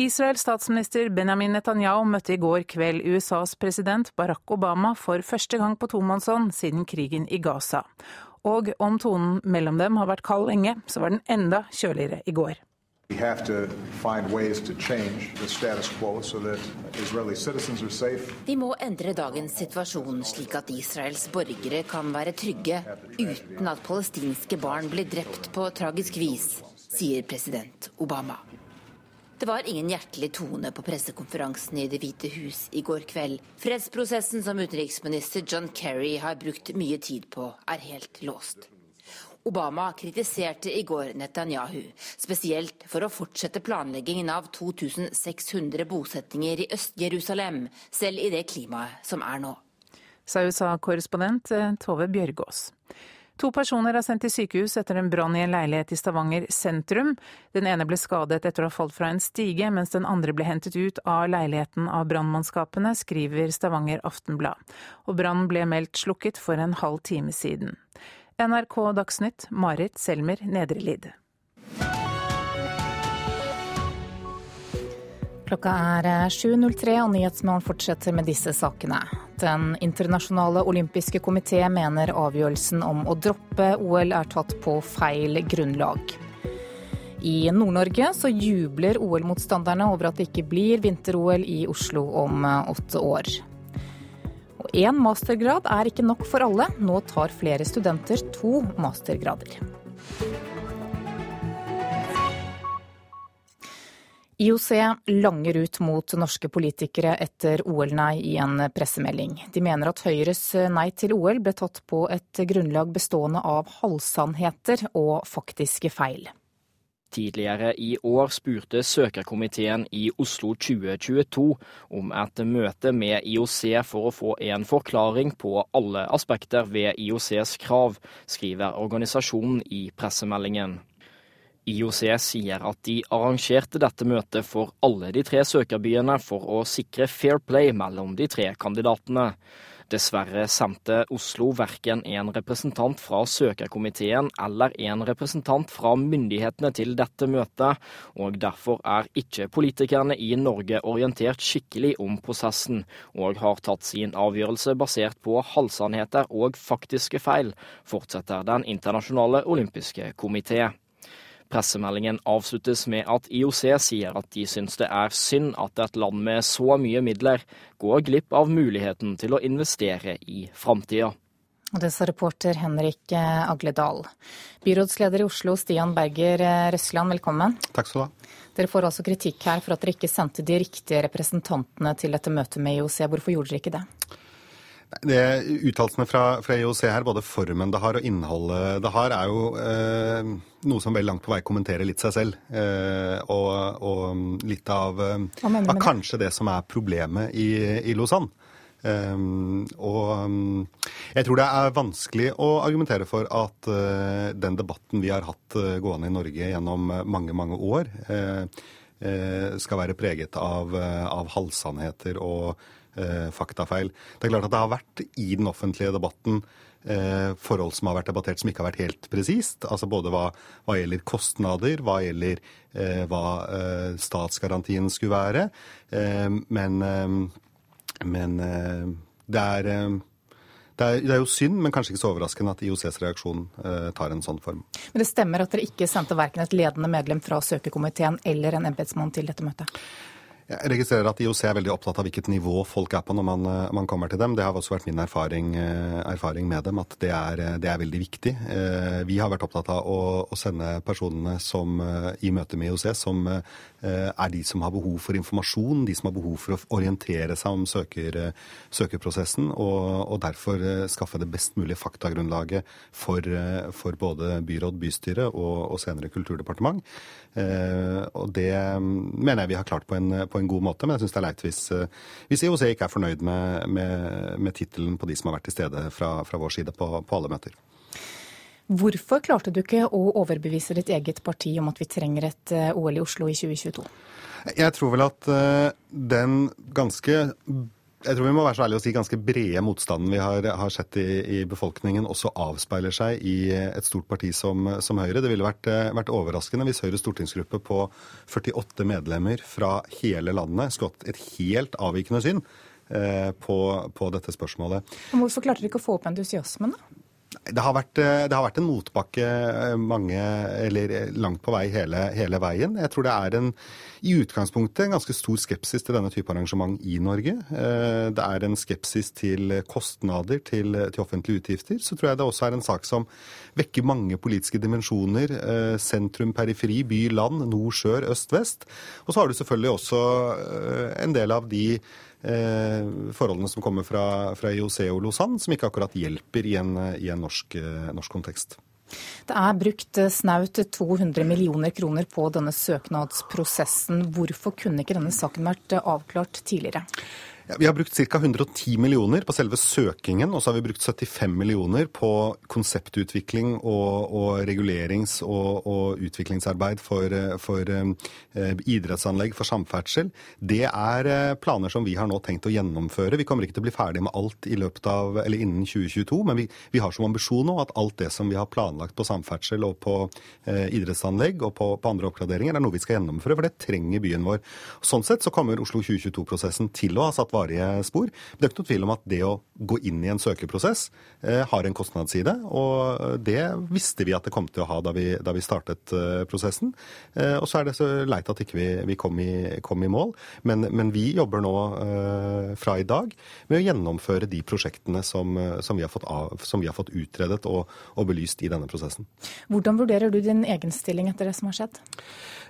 Israels statsminister Benjamin Netanyahu møtte i går kveld USAs president Barack Obama for første gang på tomannshånd siden krigen i Gaza. Og om tonen mellom dem har vært kald lenge, så var den enda kjøligere i går. Vi må endre dagens situasjon slik at Israels borgere kan være trygge uten at palestinske barn blir drept på tragisk vis, sier president Obama. Det var ingen hjertelig tone på pressekonferansen i Det hvite hus i går kveld. Fredsprosessen som utenriksminister John Kerry har brukt mye tid på, er helt låst. Obama kritiserte i går Netanyahu, spesielt for å fortsette planleggingen av 2600 bosettinger i Øst-Jerusalem, selv i det klimaet som er nå. Sa USA-korrespondent Tove Bjørgaas. To personer er sendt til sykehus etter en brann i en leilighet i Stavanger sentrum. Den ene ble skadet etter å ha falt fra en stige, mens den andre ble hentet ut av leiligheten av brannmannskapene, skriver Stavanger Aftenblad. Og brannen ble meldt slukket for en halv time siden. NRK Dagsnytt, Marit Selmer Nedrelid. Klokka er 7.03 og Nyhetsmorgen fortsetter med disse sakene. Den internasjonale olympiske komité mener avgjørelsen om å droppe OL er tatt på feil grunnlag. I Nord-Norge så jubler OL-motstanderne over at det ikke blir vinter-OL i Oslo om åtte år. Og én mastergrad er ikke nok for alle. Nå tar flere studenter to mastergrader. IOC langer ut mot norske politikere etter OL-nei i en pressemelding. De mener at Høyres nei til OL ble tatt på et grunnlag bestående av halvsannheter og faktiske feil. Tidligere i år spurte søkerkomiteen i Oslo 2022 om et møte med IOC for å få en forklaring på alle aspekter ved IOCs krav, skriver organisasjonen i pressemeldingen. IOC sier at de arrangerte dette møtet for alle de tre søkerbyene for å sikre fair play mellom de tre kandidatene. Dessverre sendte Oslo verken en representant fra søkerkomiteen eller en representant fra myndighetene til dette møtet, og derfor er ikke politikerne i Norge orientert skikkelig om prosessen, og har tatt sin avgjørelse basert på halvsannheter og faktiske feil, fortsetter Den internasjonale olympiske komité. Pressemeldingen avsluttes med at IOC sier at de syns det er synd at et land med så mye midler går glipp av muligheten til å investere i framtida. Det sa reporter Henrik eh, Agledal. Byrådsleder i Oslo, Stian Berger eh, Røsland, velkommen. Takk skal du ha. Dere får altså kritikk her for at dere ikke sendte de riktige representantene til dette møtet med IOC. Hvorfor gjorde dere ikke det? Det Uttalelsene fra, fra IOC her, både formen det har og innholdet det har, er jo eh, noe som vel langt på vei kommenterer litt seg selv. Eh, og, og, litt av, eh, av kanskje det som er problemet i, i Lausanne. Um, og um, jeg tror det er vanskelig å argumentere for at uh, den debatten vi har hatt uh, gående i Norge gjennom mange, mange år, uh, skal være preget av, av halvsannheter og faktafeil. Det er klart at det har vært i den offentlige debatten eh, forhold som har vært debattert som ikke har vært helt presist. Altså både hva, hva, gjelder kostnader, hva gjelder eh, hva eh, statsgarantien skulle være. Eh, men, eh, men det er det er, det er, jo synd, men kanskje ikke så overraskende at IOCs reaksjon eh, tar en sånn form. Men det stemmer at dere ikke sendte verken et ledende medlem fra søkerkomiteen eller en embetsmann til dette møtet? Jeg registrerer at IOC er veldig opptatt av hvilket nivå folk er på når man, eh, man kommer til dem. Det har også vært min erfaring, eh, erfaring med dem, at det er, det er, veldig viktig. Eh, vi har vært opptatt av å, å sende personene som, i møte med IOC som er de som har behov for informasjon, de som har behov for å orientere seg om søker, søkerprosessen, og, og, derfor skaffe det best mulige faktagrunnlaget for, for både byråd, bystyre og, og senere kulturdepartement. Og det mm, mener jeg vi har klart på en, på en god måte, men jeg syns det er leit hvis, eh, hvis IOC ikke er fornøyd med, med, med tittelen på de som har vært til stede fra, fra vår side på, på alle møter. Hvorfor klarte du ikke å overbevise ditt eget parti om at vi trenger et eh, OL i Oslo i 2022? Jeg tror vel at eh, den ganske jeg tror vi må være så ærlige å si ganske brede motstanden vi har, har sett i, i, befolkningen, også avspeiler seg i et stort parti som, som Høyre. Det ville vært, vært, overraskende hvis Høyres stortingsgruppe på 48 medlemmer fra hele landet skulle hatt et helt avvikende syn eh, på, på, dette spørsmålet. Men hvorfor klarte dere ikke å få opp entusiasmen, da? Det har, vært, eh, det har, vært, en motbakke eh, mange, eller eh, langt på vei hele, hele, veien. Jeg tror det er en, i utgangspunktet en ganske stor skepsis til denne type arrangement i Norge. Det er en skepsis til kostnader til, til offentlige utgifter. Så tror jeg det også er en sak som vekker mange politiske dimensjoner. Sentrum, periferi, by, land, nord, sør, øst, vest. Og så har du selvfølgelig også en del av de forholdene som kommer fra, fra IOC og Lausanne, som ikke akkurat hjelper i en, i en norsk, eh, norsk kontekst. Det er brukt eh, snaut 200 millioner kroner på denne søknadsprosessen. Hvorfor kunne ikke denne saken vært avklart tidligere? Vi har brukt ca. 110 millioner på selve søkingen, og så har vi brukt 75 millioner på konseptutvikling og, og regulerings- og, og, utviklingsarbeid for, for eh, idrettsanlegg, for samferdsel. Det er eh, planer som vi har nå tenkt å gjennomføre. Vi kommer ikke til å bli ferdig med alt i løpet av, eller innen 2022, men vi, vi har som ambisjon nå at alt det som vi har planlagt på samferdsel og på eh, idrettsanlegg og på, på, andre oppgraderinger, er noe vi skal gjennomføre, for det trenger byen vår. Sånn sett så kommer Oslo 2022-prosessen til å ha satt varige spor. Det er ikke noe tvil om at det å gå inn i en søkeprosess eh, har en kostnadsside, og det visste vi at det kom til å ha da vi, da vi startet eh, prosessen. Eh, og så er det så leit at ikke vi ikke kom, kom, i mål, men, men vi jobber nå eh, fra i dag med å gjennomføre de prosjektene som, som, vi, har av, som vi, har fått utredet og, og belyst i denne prosessen. Hvordan vurderer du din egen stilling etter det som har skjedd?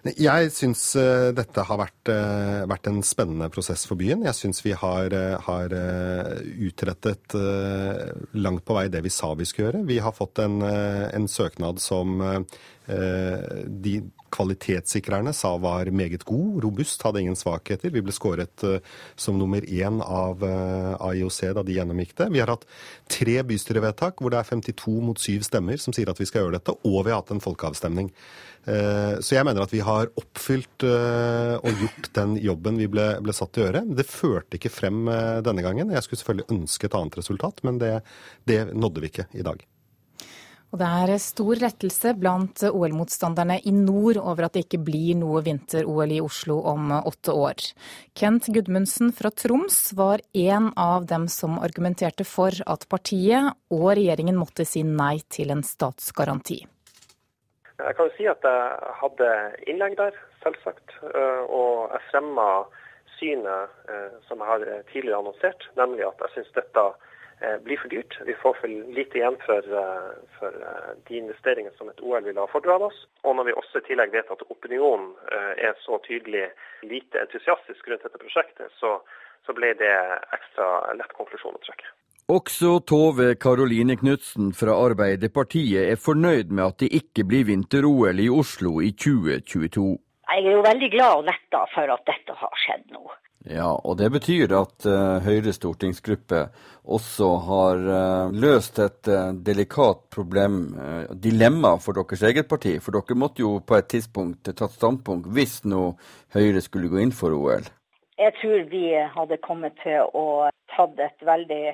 Jeg syns uh, dette har vært, uh, vært, en spennende prosess for byen. Jeg syns vi har, uh, har utrettet langt på vei det vi sa vi skulle gjøre. Vi har fått en, en søknad som de kvalitetssikrerne sa var meget god, robust, hadde ingen svakheter. Vi ble skåret som nummer én av IOC da de gjennomgikk det. Vi har hatt tre bystyrevedtak hvor det er 52 mot 7 stemmer som sier at vi skal gjøre dette, og vi har hatt en folkeavstemning. Så jeg mener at vi har oppfylt og gjort den jobben vi ble, ble satt til å gjøre. Det førte ikke frem denne gangen. Jeg skulle selvfølgelig ønske et annet resultat, men det, det nådde vi ikke i dag. Og det er stor lettelse blant OL-motstanderne i nord over at det ikke blir noe vinter-OL i Oslo om åtte år. Kent Gudmundsen fra Troms var en av dem som argumenterte for at partiet og regjeringen måtte si nei til en statsgaranti. Jeg kan jo si at jeg hadde innlegg der, selvsagt. Og jeg fremma synet eh, som jeg har tidligere annonsert, nemlig at jeg syns dette Eh, blir for dyrt. Vi får for lite igjen for, eh, for eh, de investeringene som et OL ville ha fordratt oss. Og når vi også i tillegg vet at opinionen er så tydelig lite entusiastisk rundt dette prosjektet, så, så ble det ekstra lett konklusjon å trekke. Også Tove Karoline Knutsen fra Arbeiderpartiet er fornøyd med at det ikke blir vinter-OL i Oslo i 2022. Jeg er jo veldig glad og letta for at dette har skjedd nå. Ja, og det betyr at uh, Høyres stortingsgruppe også har uh, løst et uh, delikat problem, dilemma for deres eget parti. For dere måtte jo på et tidspunkt tatt standpunkt hvis nå Høyre skulle gå inn for OL. Jeg tror vi hadde kommet til å tatt et veldig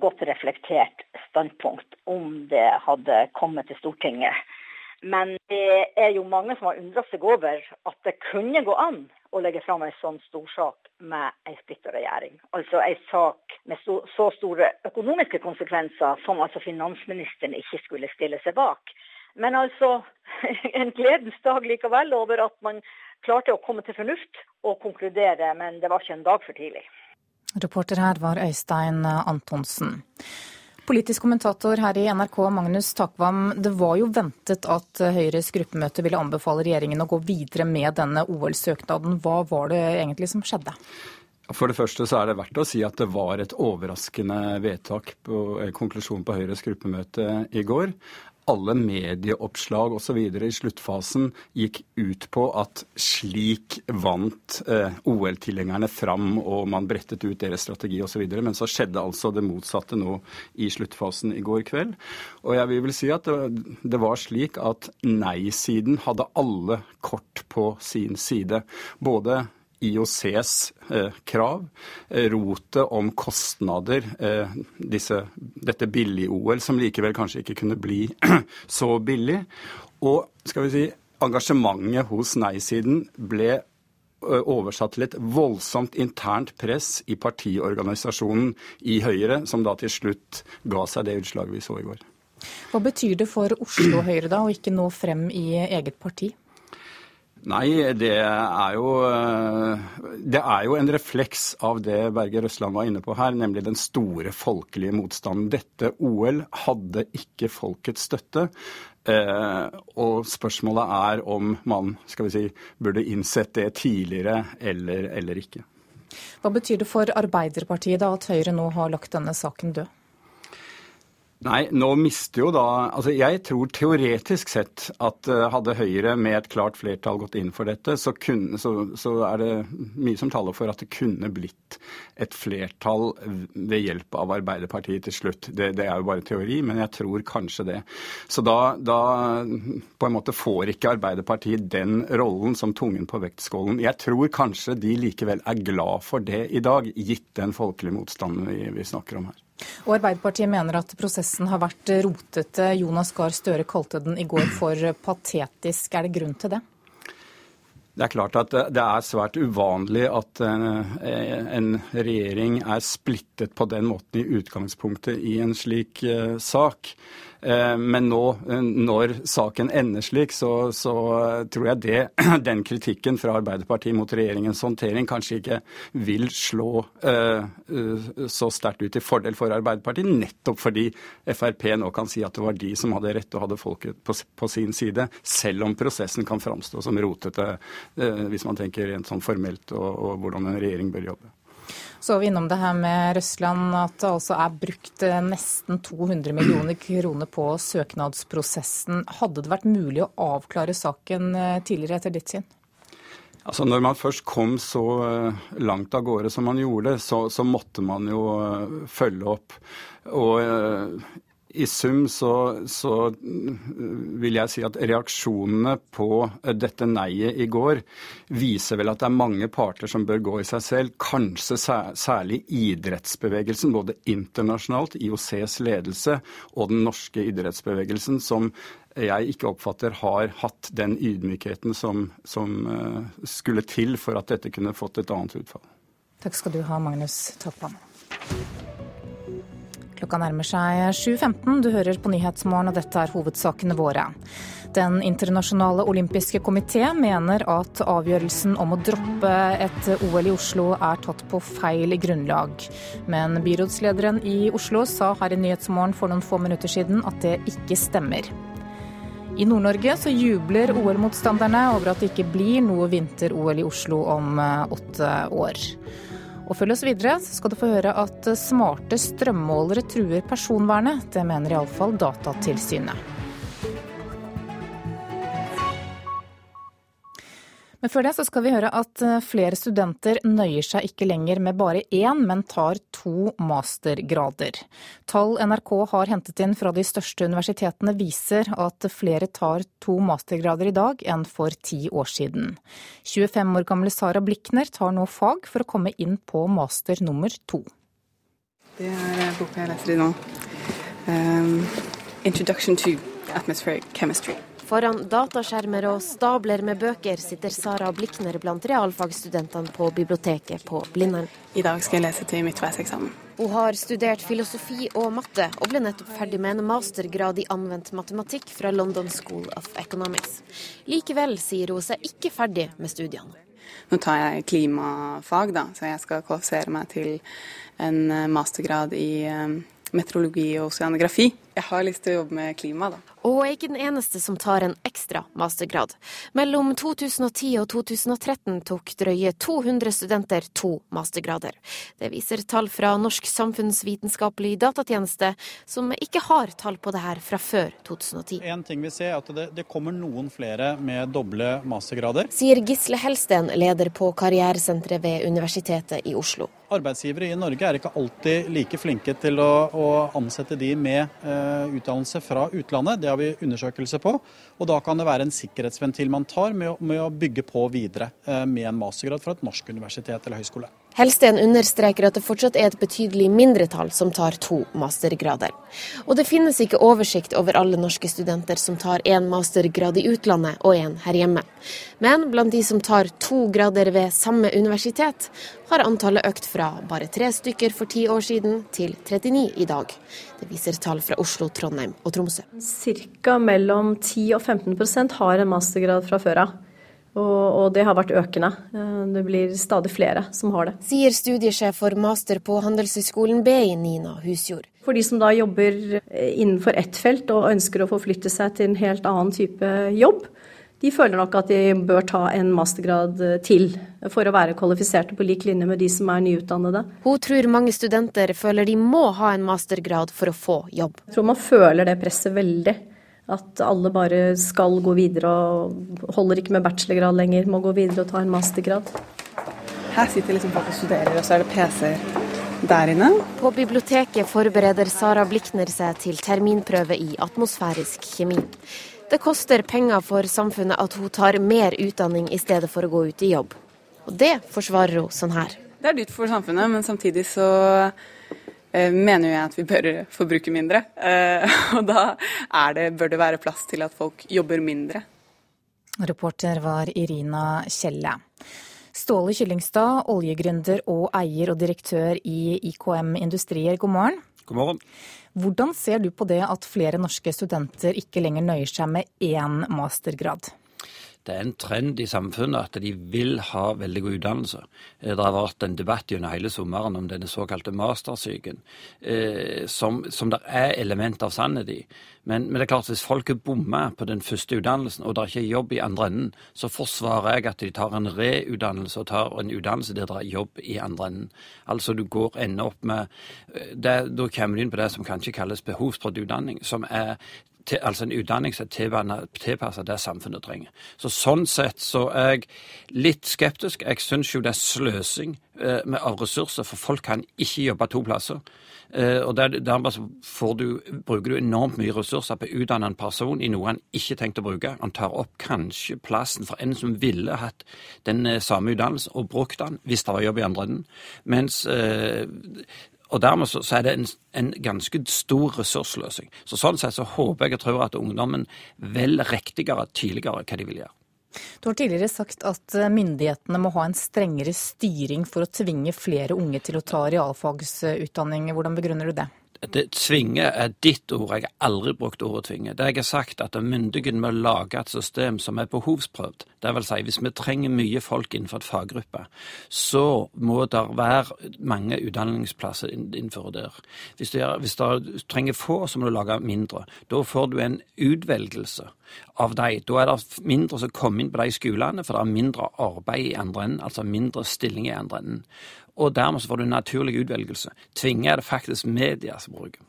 godt reflektert standpunkt om det hadde kommet til Stortinget. Men det er jo mange som har undra seg over at det kunne gå an å legge fram en sånn storsak med en splitta regjering. Altså en sak med så, store økonomiske konsekvenser som altså finansministeren ikke skulle stille seg bak. Men altså [LAUGHS] en gledens dag likevel over at man klarte å komme til fornuft og konkludere, men det var ikke en dag for tidlig. Reporter her var Øystein Antonsen. Politisk kommentator her i NRK, Magnus Takvam. Det var jo ventet at Høyres gruppemøte ville anbefale regjeringen å gå videre med denne OL-søknaden. Hva var det egentlig som skjedde? For det første så er det verdt å si at det var et overraskende vedtak på konklusjonen på Høyres gruppemøte i går alle medieoppslag osv. i sluttfasen gikk ut på at slik vant eh, OL-tilhengerne fram, og man brettet ut deres strategi osv. Men så skjedde altså det motsatte nå i sluttfasen i går kveld. Og jeg vil si at det, det var slik at nei-siden hadde alle kort på sin side. Både IOCs eh, krav, eh, rotet om kostnader, eh, disse, dette billig-OL, som likevel kanskje ikke kunne bli [CLEARS THROAT] så billig, og skal vi si, engasjementet hos nei-siden ble oversatt til et voldsomt internt press i partiorganisasjonen i Høyre, som da til slutt ga seg det utslaget vi så i går. Hva betyr det for Oslo Høyre da, å ikke nå frem i eget parti? Nei, det er, jo, eh, det er jo en refleks av det Berger Røsland var inne på her, nemlig den store folkelige motstanden. Dette OL hadde ikke folkets støtte. Eh, og spørsmålet er om man skal vi si, burde innsett det tidligere eller, eller ikke. Hva betyr det for Arbeiderpartiet da at Høyre nå har lagt denne saken død? Nei, nå mister jo da Altså jeg tror teoretisk sett at uh, hadde Høyre med et klart flertall gått inn for dette, så, kunne, så, så, er det mye som taler for at det kunne blitt et flertall ved hjelp av Arbeiderpartiet til slutt. Det, det er jo bare teori, men jeg tror kanskje det. Så da, da på en måte får ikke Arbeiderpartiet den rollen som tungen på vektskålen. Jeg tror kanskje de likevel er glad for det i dag, gitt den folkelige motstanden vi, vi snakker om her. Og Arbeiderpartiet mener at prosessen har vært rotete. Jonas Gahr Støre kalte den i går for patetisk. Er det grunn til det? Det er klart at det er svært uvanlig at eh, en regjering er splittet på den måten i utgangspunktet i en slik eh, sak. Eh, men nå, eh, når saken ender slik, så, så, tror jeg det, [CLEARS THROAT] den kritikken fra Arbeiderpartiet mot regjeringens håndtering kanskje ikke vil slå uh, så sterkt ut i fordel for Arbeiderpartiet, nettopp fordi Frp nå kan si at det var de som hadde rett og hadde folket på, på sin side, selv om prosessen kan framstå som rotete, hvis man tenker rent sånn formelt og, og hvordan en regjering bør jobbe. Så vi innom det her med Røsland, at det altså er brukt eh, nesten 200 millioner kroner på søknadsprosessen. Hadde det vært mulig å avklare saken eh, tidligere, etter ditt syn? Altså Når man først kom så eh, langt av gårde som man gjorde, så, så måtte man jo følge opp. Og i sum så, så, vil jeg si at reaksjonene på dette nei-et i går viser vel at det er mange parter som bør gå i seg selv. Kanskje særlig idrettsbevegelsen, både internasjonalt, IOCs ledelse og den norske idrettsbevegelsen, som jeg ikke oppfatter har hatt den ydmykheten som, som eh, skulle til for at dette kunne fått et annet utfall. Takk skal du ha, Magnus Toppan. Klokka nærmer seg 7.15. Du hører på Nyhetsmorgen, og dette er hovedsakene våre. Den internasjonale olympiske komité mener at avgjørelsen om å droppe et OL i Oslo er tatt på feil grunnlag. Men byrådslederen i Oslo sa her i Nyhetsmorgen for noen få minutter siden at det ikke stemmer. I Nord-Norge så jubler OL-motstanderne over at det ikke blir noe vinter-OL i Oslo om eh, åtte år. Og følg oss videre, så skal du få høre at smarte strømmålere truer personvernet. Det mener iallfall Datatilsynet. Men før det så skal vi høre at eh, flere studenter nøyer seg ikke lenger med bare én, men tar to mastergrader. Tall NRK har hentet inn fra de største universitetene viser at flere tar to mastergrader i dag enn for ti år siden. 25 år gamle Sara Blikner tar nå fag for å komme inn på master nummer to. Det er eh, boka jeg leser i nå. Um, Introduction to Atmospheric Chemistry. Foran dataskjermer og stabler med bøker sitter Sara Blikner blant realfagsstudentene på biblioteket på Blindern. I dag skal jeg lese til midtveiseksamen. Hun har studert filosofi og matte, og ble nettopp ferdig med en mastergrad i anvendt matematikk fra London School of Economics. Likevel sier hun seg ikke ferdig med studiene. Nå tar jeg klimafag, da, så jeg skal kvalifisere meg til en mastergrad i eh, meteorologi og oseanografi. Jeg har lyst til å jobbe med klima, da. Og er ikke den eneste som tar en ekstra mastergrad. Mellom 2010 og 2013 tok drøye 200 studenter to mastergrader. Det viser tall fra Norsk samfunnsvitenskapelig datatjeneste, som ikke har tall på det her fra før 2010. En ting vi ser er at det, det kommer noen flere med doble mastergrader. Sier Gisle Helsten, leder på karrieresenteret ved Universitetet i Oslo. Arbeidsgivere i Norge er ikke alltid like flinke til å, å ansette de med eh, utdannelse fra utlandet. Det har vi undersøkelse på. Og da kan det være en sikkerhetsventil man tar med å, med å bygge på videre eh, med en mastergrad fra et norsk universitet eller høyskole. Helsten understreker at det fortsatt er et betydelig mindretall som tar to mastergrader. Og det finnes ikke oversikt over alle norske studenter som tar én mastergrad i utlandet og én her hjemme. Men blant de som tar to grader ved samme universitet, har antallet økt fra bare tre stykker for ti år siden til 39 i dag. Det viser tall fra Oslo, Trondheim og Tromsø. Ca. mellom 10 og 15% har en mastergrad fra før av. Og, det har vært økende. Eh, det blir stadig flere som har det. Sier studiesjef for master på Handelshøyskolen BI, Nina Husjord. For de som da jobber eh, innenfor ett felt og ønsker å forflytte seg til en helt annen type jobb, de føler nok at de bør ta en mastergrad eh, til for å være kvalifiserte på lik linje med de som er nyutdannede. Hun tror mange studenter føler de må ha en mastergrad for å få jobb. Jeg tror man føler det presset veldig. At alle bare skal gå videre og holder ikke med bachelorgrad lenger, må gå videre og ta en mastergrad. Her sitter liksom folk og studerer, og så er det PC-er der inne. På biblioteket forbereder Sara Blikner seg til terminprøve i atmosfærisk kjemi. Det koster penger for samfunnet at hun tar mer utdanning i stedet for å gå ut i jobb. Og det forsvarer hun sånn her. Det er dyrt for samfunnet, men samtidig så mener jeg at vi bør forbruke mindre. Eh, [LAUGHS] og da det, bør det være plass til at folk jobber mindre. Reporter var Irina Kjelle. Ståle Kyllingstad, oljegründer og eier og direktør i IKM Industrier, god morgen. God morgen. Hvordan ser du på det at flere norske studenter ikke lenger nøyer seg med én mastergrad? Det er en trend i samfunnet at de vil ha veldig god utdannelse. Det har vært en debatt gjennom hele sommeren om denne såkalte mastersyken, som, som det er element av sannhet i. Men, men, det er klart hvis folk er bomma på den første utdannelsen, og det er ikke jobb i andre enden, så forsvarer jeg at de tar en reutdannelse og tar en utdannelse der det er jobb i andre enden. Altså du går ender opp med det, Da kommer du inn på det som kanskje kalles behovsprøvd utdanning, som er til, altså en utdanning som er tilpasset det samfunnet trenger. Så Sånn sett så er jeg litt skeptisk. Jeg syns jo det er sløsing eh, med, av ressurser, for folk kan ikke jobbe to plasser. Eh, og der, Dermed du, bruker du enormt mye ressurser på å utdanne en person i noe han ikke tenkte å bruke. Han tar opp kanskje plassen for en som ville hatt den eh, samme utdannelsen og brukt den hvis det var jobb i andre enden. Mens eh, og dermed så, så er det en, en, ganske stor ressursløsing. Så Sånn sett så håper jeg og tror at ungdommen vel riktigere tidligere hva de vil gjøre. Du har tidligere sagt at myndighetene må ha en strengere styring for å tvinge flere unge til å ta realfagsutdanning. Hvordan begrunner du det? Det, tvinge er ditt ord, jeg har aldri brukt ordet tvinge. Det jeg har sagt, at myndigheten må lage et system som er behovsprøvd. Det vil si, hvis vi trenger mye folk innenfor et faggruppe, så må det være mange utdanningsplasser innenfor der. Hvis du, hvis du trenger få, så må du lage mindre. Da får du en utvelgelse av de. Da er det mindre som kommer inn på de skolene, for det er mindre arbeid i andre enden, altså mindre stilling i andre enden og dermed så får du naturlig utvelgelse. Tvinge er det faktisk media som bruker.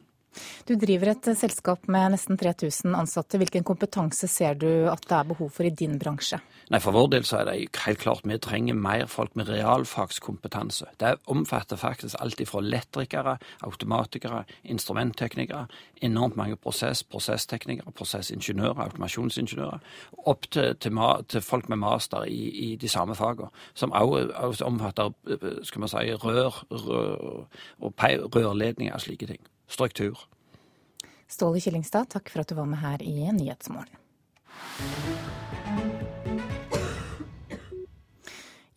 Du driver et selskap med nesten 3000 ansatte. Hvilken kompetanse ser du at det er behov for i din bransje? Nei, For vår del så er det helt klart vi trenger mer folk med realfagskompetanse. Det omfatter faktisk alt fra elektrikere, automatikere, instrumentteknikere, enormt mange prosess, prosessteknikere, prosessingeniører, automasjonsingeniører, opp til, til, til, folk med master i, i de samme fagene, som også omfatter skal man si, rør, rør og rørledninger og slike ting. Struktur. Ståle Killingstad, takk for at du var med her i Nyhetsmorgen.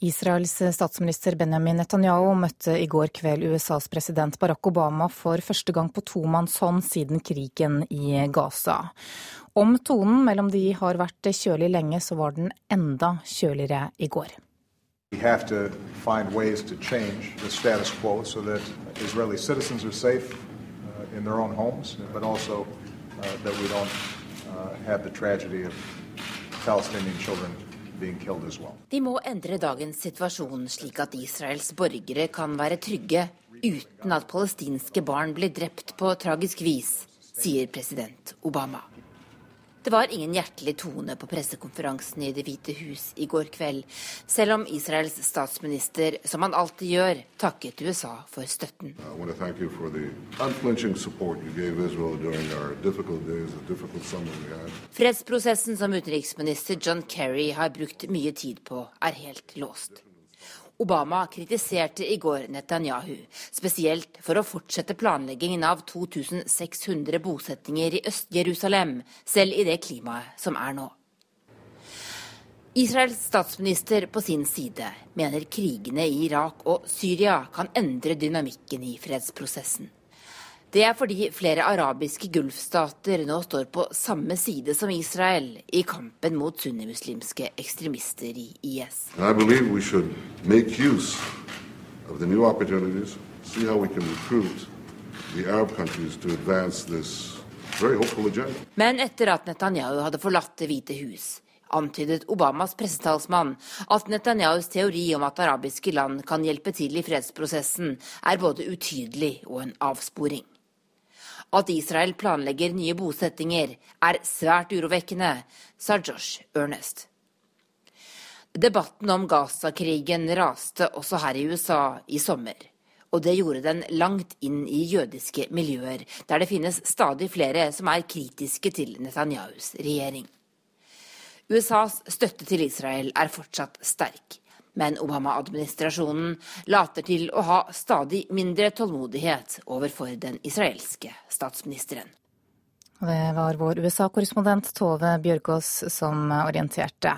Israels statsminister Benjamin Netanyahu møtte i går kveld USAs president Barack Obama for første gang på tomannshånd siden krigen i Gaza. Om tonen mellom de har vært kjølig lenge, så var den enda kjøligere i går. We have to find ways to change the status quo so that Israeli citizens are safe in their own homes, but also uh, that we don't uh, have the tragedy of Palestinian children de må endre dagens situasjon slik at Israels borgere kan være trygge uten at palestinske barn blir drept på tragisk vis, sier president Obama. Det var ingen hjertelig tone på pressekonferansen i Det hvite hus i går kveld, selv om Israels statsminister, som han alltid gjør, takket USA for støtten. Fredsprosessen som utenriksminister John Kerry har brukt mye tid på, er helt låst. Obama kritiserte i går Netanyahu, spesielt for å fortsette planleggingen av 2600 bosettinger i Øst-Jerusalem, selv i det klimaet som er nå. Israels statsminister på sin side mener krigene i Irak og Syria kan endre dynamikken i fredsprosessen. Det er fordi flere arabiske gulfstater nå står på samme side som Israel i kampen mot sunnimuslimske ekstremister i IS. Men etter at Netanyahu hadde forlatt Det hvite hus, antydet Obamas pressetalsmann at Netanyahus teori om at arabiske land kan hjelpe til i fredsprosessen, er både utydelig og en avsporing. At Israel planlegger nye bosettinger, er svært urovekkende, sa Josh Ernest. Debatten om Gaza-krigen raste også her i USA i sommer. Og det gjorde den langt inn i jødiske miljøer, der det finnes stadig flere som er kritiske til Netanyahus regjering. USAs støtte til Israel er fortsatt sterk. Men Obama-administrasjonen later til å ha stadig mindre tålmodighet overfor den israelske statsministeren. Det var vår USA-korrespondent Tove Bjørgaas som orienterte.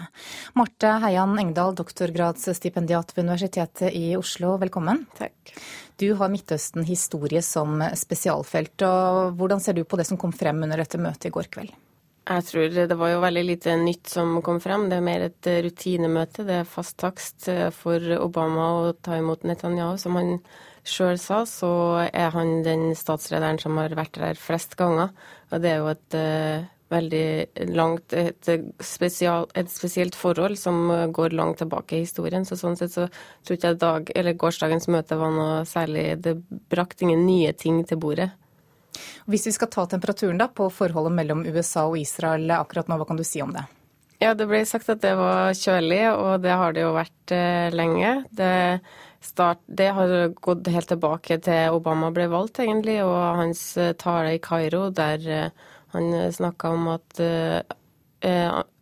Marte Heian Engdahl, doktorgradsstipendiat ved Universitetet i Oslo, velkommen. Takk. Du har Midtøsten historie som spesialfelt. og Hvordan ser du på det som kom frem under dette møtet i går kveld? Jeg tror det var jo veldig lite nytt som kom frem. Det er mer et rutinemøte. Det er fast takst for Obama å ta imot Netanyahu. Som han sjøl sa, så er han den statslederen som har vært der flest ganger. Og det er jo et veldig langt et, spesial, et, spesielt forhold som går langt tilbake i historien. Så sånn sett så tror jeg dag, gårsdagens møte var noe særlig Det brakte ingen nye ting til bordet. Hvis vi skal ta temperaturen da på forholdet mellom USA og Israel akkurat nå, hva kan du si om det? Ja, Det ble sagt at det var kjølig, og det har det jo vært eh, lenge. Det, start, det, har gått helt tilbake til Obama ble valgt, egentlig, og hans eh, tale i Kairo, der eh, han snakka om at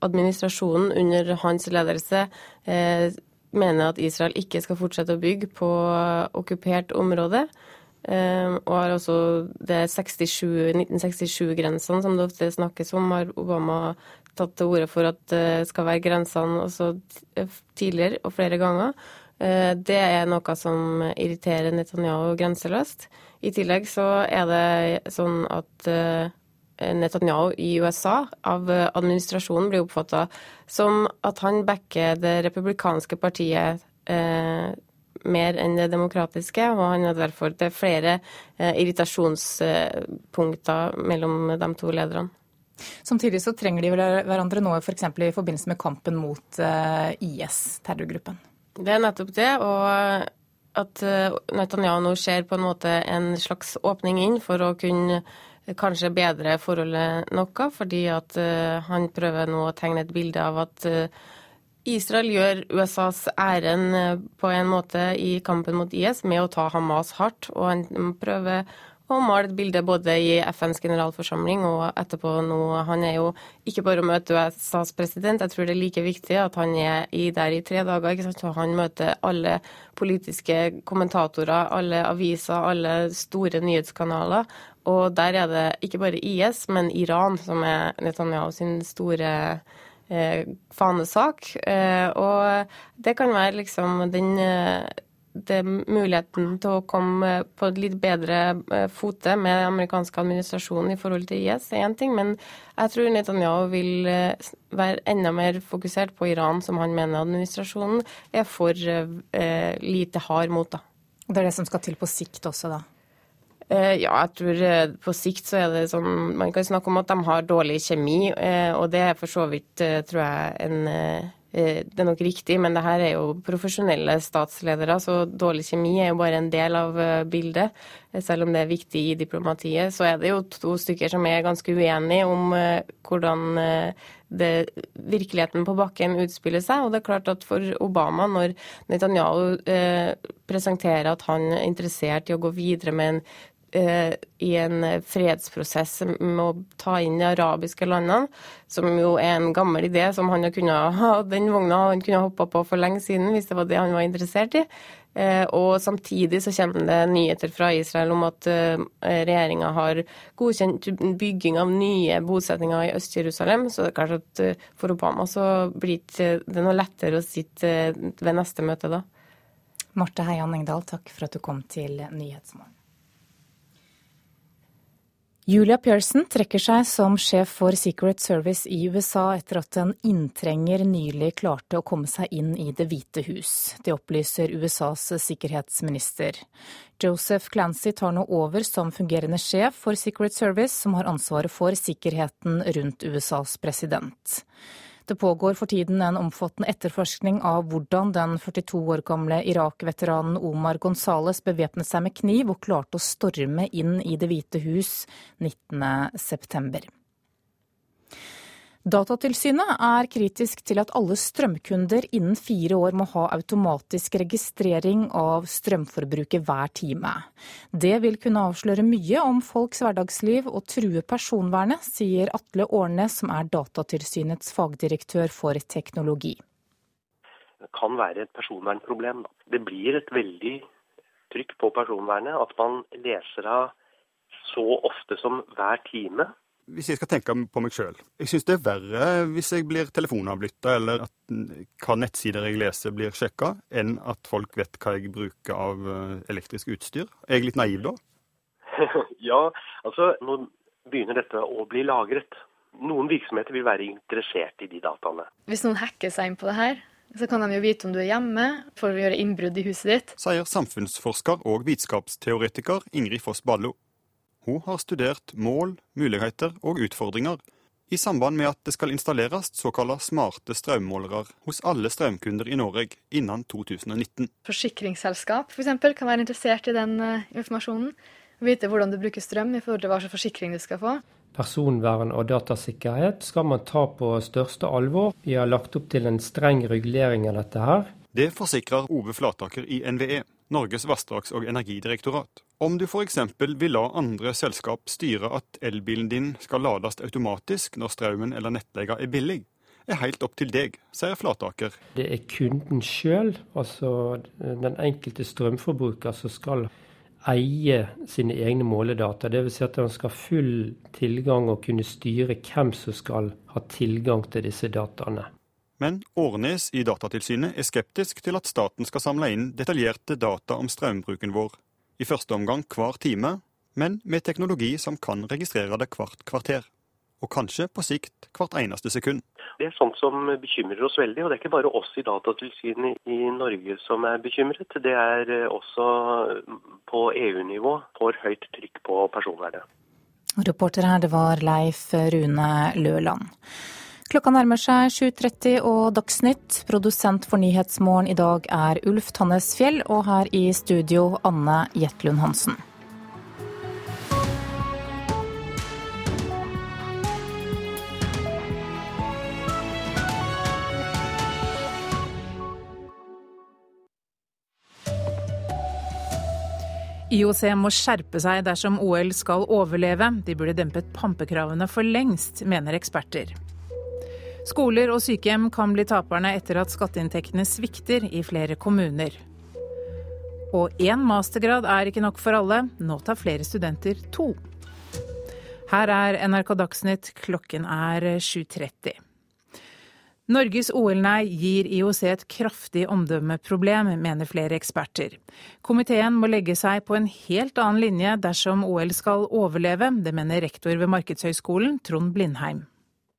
administrasjonen under hans ledelse mener at Israel ikke skal fortsette å bygge på okkupert område. Og har også det 1967-grensene som det ofte snakkes om, har Obama tatt til orde for at det skal være grensene også tidligere og flere ganger. Det er noe som irriterer Netanyahu grenseløst. I tillegg så er det sånn at Netanyahu i USA av administrasjonen blir oppfatta som at han backer det republikanske partiet eh, mer enn det demokratiske, og han er derfor det er flere eh, irritasjonspunkter mellom de to lederne. Samtidig så trenger de hverandre nå f.eks. For i forbindelse med kampen mot eh, IS, terrorgruppen. Det er nettopp det. og at eh, Netanyahu nå ser på en måte en slags åpning inn for å kunne kanskje bedre forholdet noe, fordi at han prøver nå å tegne et bilde av at Israel gjør USAs ærend uh, på en måte i kampen mot IS med å ta Hamas hardt. Og han prøver å male et bilde både i FNs generalforsamling og etterpå nå. Han er jo ikke bare å møte USAs president, jeg tror det er like viktig at han er i der i tre dager. ikke sant? Så han møter alle politiske kommentatorer, alle aviser, alle store nyhetskanaler. Og der er det ikke bare IS, men Iran som er Netanyahu sin store eh, fanesak. Eh, og det kan være liksom den eh, det muligheten til å komme på et litt bedre eh, fote med den amerikanske administrasjonen i forhold til IS, er én ting. Men jeg tror Netanyahu vil eh, være enda mer fokusert på Iran, som han mener administrasjonen er for eh, lite hard mot. da. Det er det som skal til på sikt også, da? Eh, ja, jeg tror eh, på sikt så er det sånn Man kan snakke om at de har dårlig kjemi, eh, og det er for så vidt, tror jeg, en det er nok riktig, men det her er jo profesjonelle statsledere, så dårlig kjemi er jo bare en del av bildet. Selv om det er viktig i diplomatiet, så er det jo to stykker som er ganske uenige om hvordan det, virkeligheten på bakken utspiller seg. Og det er klart at for Obama, når Netanyahu eh, presenterer at han er interessert i å gå videre med en i en fredsprosess med å ta inn de arabiske landene, som jo er en gammel idé som han kunne ha den vogna han kunne hoppa på for lenge siden hvis det var det han var interessert i. Eh, og samtidig så kommer det nyheter fra Israel om at eh, regjeringa har godkjent bygging av nye bosetninger i Øst-Jerusalem. Så det er klart at for Obama så blir det noe lettere å sitte ved neste møte da. Marte Heian Engdahl, takk for at du kom til Nyhetsmorgen. Julia Pearson trekker seg som sjef for Secret Service i USA etter at en inntrenger nylig klarte å komme seg inn i Det hvite hus. Det opplyser USAs sikkerhetsminister. Joseph Clancy tar nå over som fungerende sjef for Secret Service, som har ansvaret for sikkerheten rundt USAs president. Det pågår for tiden en omfattende etterforskning av hvordan den 42 år gamle Irak-veteranen Omar Gonzales bevæpnet seg med kniv og klarte å storme inn i Det hvite hus 19.9. Datatilsynet er kritisk til at alle strømkunder innen fire år må ha automatisk registrering av strømforbruket hver time. Det vil kunne avsløre mye om folks hverdagsliv og true personvernet, sier Atle Årnes, som er Datatilsynets fagdirektør for teknologi. Det kan være et personvernproblem. Det blir et veldig trykk på personvernet at man leser av så ofte som hver time hvis jeg skal tenke på meg sjøl. Jeg syns det er verre hvis jeg blir telefonavlytta, eller at hva nettsider jeg leser blir sjekka, enn at folk vet hva jeg bruker av eh, elektrisk utstyr. Er jeg litt naiv da? [LAUGHS] ja, altså nå begynner dette å bli lagret. noen virksomheter vil være interessert i de dataene. Hvis noen hacker seg inn på det her, så kan de jo vite om du er hjemme for å gjøre innbrudd i huset ditt. Sier samfunnsforsker og vitenskapsteoretiker Ingrid Foss Ballo. Hun har studert mål, muligheter og utfordringer i samband med at det skal installeres såkalte smarte strømmålere hos alle strømkunder i Norge innen 2019. Forsikringsselskap for eksempel, kan være interessert i den uh, informasjonen. Vite hvordan du bruker strøm i forhold til hva slags forsikring du skal få. Personvern og datasikkerhet skal man ta på største alvor. Vi har lagt opp til en streng regulering av dette her. Det forsikrer Ove Flataker i NVE, Norges vassdrags- og energidirektorat. Om du f.eks. vil la andre selskap styre at elbilen din skal lades automatisk når strømmen eller nettleia er billig, er helt opp til deg, sier Flataker. Det er kunden sjøl, altså den enkelte strømforbruker, som skal eie sine egne måledata. Dvs. Si at han skal ha full tilgang og kunne styre hvem som skal ha tilgang til disse dataene. Men Årnes i Datatilsynet er skeptisk til at staten skal samle inn detaljerte data om strømbruken vår. I første omgang hver time, men med teknologi som kan registrere det hvert kvarter. Og kanskje på sikt hvert eneste sekund. Det er sånt som bekymrer oss veldig. Og det er ikke bare oss i Datatilsynet i Norge som er bekymret. Det er også på EU-nivå for høyt trykk på personvernet. Reporter her, det var Leif Rune Løland. Klokka nærmer seg 7.30 og Dagsnytt. Produsent for Nyhetsmorgen i dag er Ulf Tannes Fjell, og her i studio Anne Jetlund Hansen. IOC må skjerpe seg dersom OL skal overleve. De burde dempet pampekravene for lengst, mener eksperter. Skoler og sykehjem kan bli taperne etter at skatteinntektene svikter i flere kommuner. Og én mastergrad er ikke nok for alle. Nå tar flere studenter to. Her er NRK Dagsnytt, klokken er 7.30. Norges OL-nei gir IOC et kraftig omdømmeproblem, mener flere eksperter. Komiteen må legge seg på en helt annen linje dersom OL skal overleve. Det mener rektor ved Markedshøgskolen, Trond Blindheim.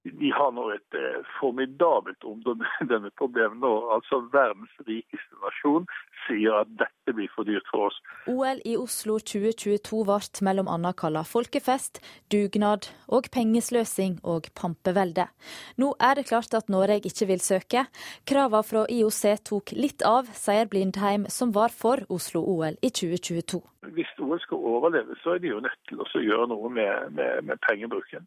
Vi har nå et eh, formidabelt omdømmeproblem nå. Altså verdens rikeste nasjon sier at dette blir for dyrt for oss. OL i Oslo 2022 ble mellom kalt folkefest, dugnad og pengesløsing og pampevelde. Nå er det klart at Norge ikke vil søke. Kravene fra IOC tok litt av, sier Blindheim, som var for Oslo-OL i 2022. Hvis OL skal overleve, så er de jo nødt til å gjøre noe med, med, med pengebruken.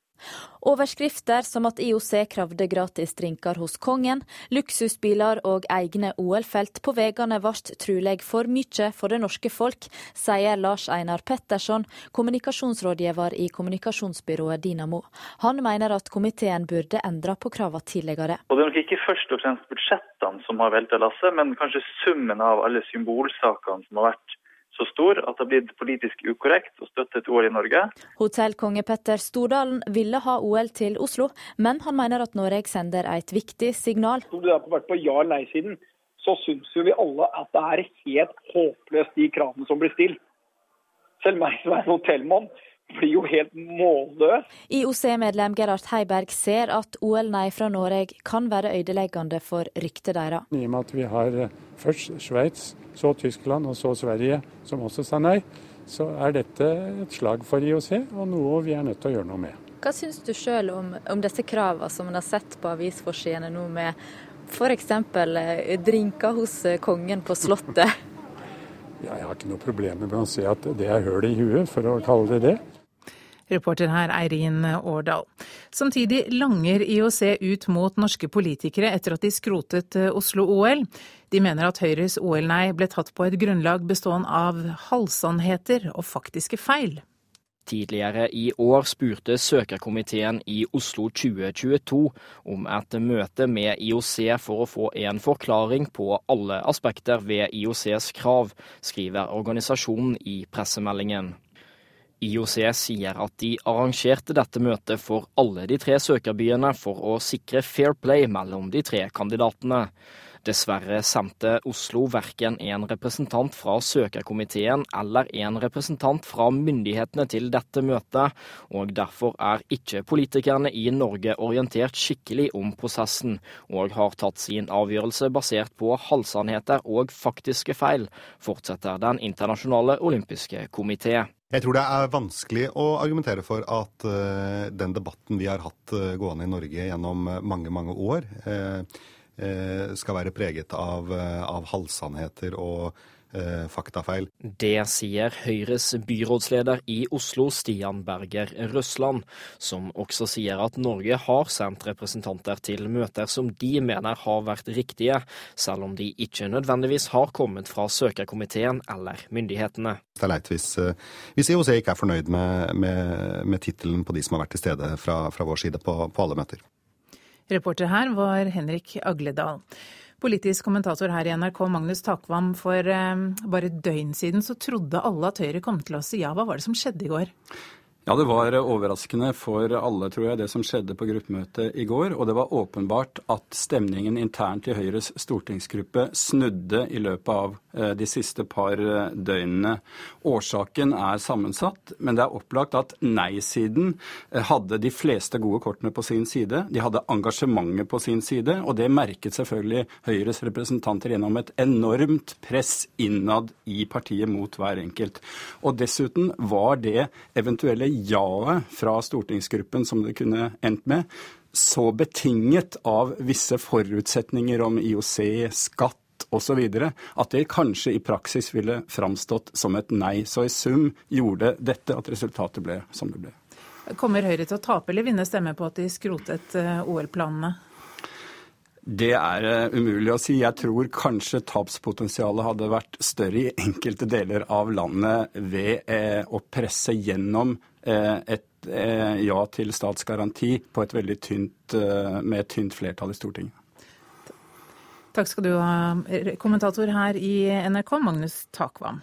Overskrifter som at IOC kravde gratis drinker hos kongen, luksusbiler og egne OL-felt på veiene ble trolig for mye for det norske folk, sier Lars Einar Petterson, kommunikasjonsrådgiver i kommunikasjonsbyrået Dinamo. Han mener at komiteen burde endre på kravene tidligere. Og Det er nok ikke først og fremst budsjettene som har velta lasset, men kanskje summen av alle symbolsakene som har vært så stor at det har blitt politisk ukorrekt å støtte et OL i Norge. Hotellkonge Petter Stordalen ville ha OL til Oslo, men han mener at Norge sender et viktig signal. Om du har vært på ja- eller nei-siden, så syns jo vi alle at det er helt håpløst de kravene som blir stilt. Selv meg som er en hotellmann blir jo helt målløs. IOC-medlem Gerhard Heiberg ser at OL-nei fra Norge kan være ødeleggende for ryktet deres. I og med at vi har eh, først Sveits, så Tyskland og så Sverige som også sa nei, så er dette et slag for IOC og noe vi er nødt til å gjøre noe med. Hva syns du sjøl om, om, disse kravene som man har sett på avisforsidene nå, med f.eks. Eh, drinker hos eh, kongen på Slottet? Ja, jeg har ikke noe problem med å si at det er høl i huet, for å kalle det det. Reporter her Eirin Årdal. Samtidig langer IOC ut mot norske politikere etter at de skrotet eh, Oslo-OL. De mener at Høyres OL-nei ble tatt på et grunnlag bestående av halvsannheter og faktiske feil. Tidligere i år spurte søkerkomiteen i Oslo 2022 om et møte med IOC for å få en forklaring på alle aspekter ved IOCs krav, skriver organisasjonen i pressemeldingen. IOC sier at de arrangerte dette møtet for alle de tre søkerbyene for å sikre fair play mellom de tre kandidatene. Dessverre sendte Oslo verken en representant fra søkerkomiteen eller en representant fra myndighetene til dette møtet, og derfor er ikke politikerne i Norge orientert skikkelig om prosessen, og har tatt sin avgjørelse basert på halvsannheter og faktiske feil, fortsetter Den internasjonale olympiske komité. Jeg tror det er vanskelig å argumentere for at uh, den debatten vi har hatt uh, gående i Norge gjennom mange, mange år, uh, skal være preget av, av halvsannheter og eh, faktafeil. Det sier Høyres byrådsleder i Oslo, Stian Berger Røsland, som også sier at Norge har sendt representanter til møter som de mener har vært riktige, selv om de ikke nødvendigvis har kommet fra søkerkomiteen eller myndighetene. Det er leit hvis, eh, hvis IOC ikke er fornøyd med, med, med tittelen på de som har vært til stede fra, fra vår side på, på alle møter. Reporter her var Henrik Agledal. Politisk kommentator her i NRK, Magnus Takvam. For eh, bare et døgn siden så trodde alle at Høyre kom til å si ja. Hva var det som skjedde i går? Ja, det var overraskende for alle, tror jeg, det som skjedde på gruppemøtet i går. Og det var åpenbart at stemningen internt i Høyres stortingsgruppe snudde i løpet av eh, de siste par eh, døgnene. Årsaken er sammensatt, men det er opplagt at nei-siden eh, hadde de fleste gode kortene på sin side. De hadde engasjementet på sin side, og det merket selvfølgelig Høyres representanter gjennom et enormt press innad i partiet mot hver enkelt. Og dessuten var det eventuelle jaet fra stortingsgruppen som det kunne endt med, så betinget av visse forutsetninger om IOC, skatt osv. at det kanskje i praksis ville framstått som et nei. Så i sum gjorde dette at resultatet ble som det ble. Kommer Høyre til å tape eller vinne stemme på at de skrotet eh, OL-planene? Det er uh, umulig å si. Jeg tror kanskje tapspotensialet hadde vært større i enkelte deler av landet ved uh, å presse gjennom et ja til statsgaranti på et veldig tynt, med et tynt flertall i Stortinget. Takk skal du ha, kommentator her i NRK, Magnus Takvam.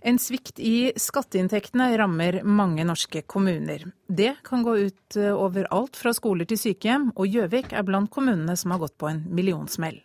En svikt i skatteinntektene rammer mange norske kommuner. Det kan gå ut eh, over alt fra skoler til sykehjem, og Gjøvik er blant kommunene som har gått på en millionsmell.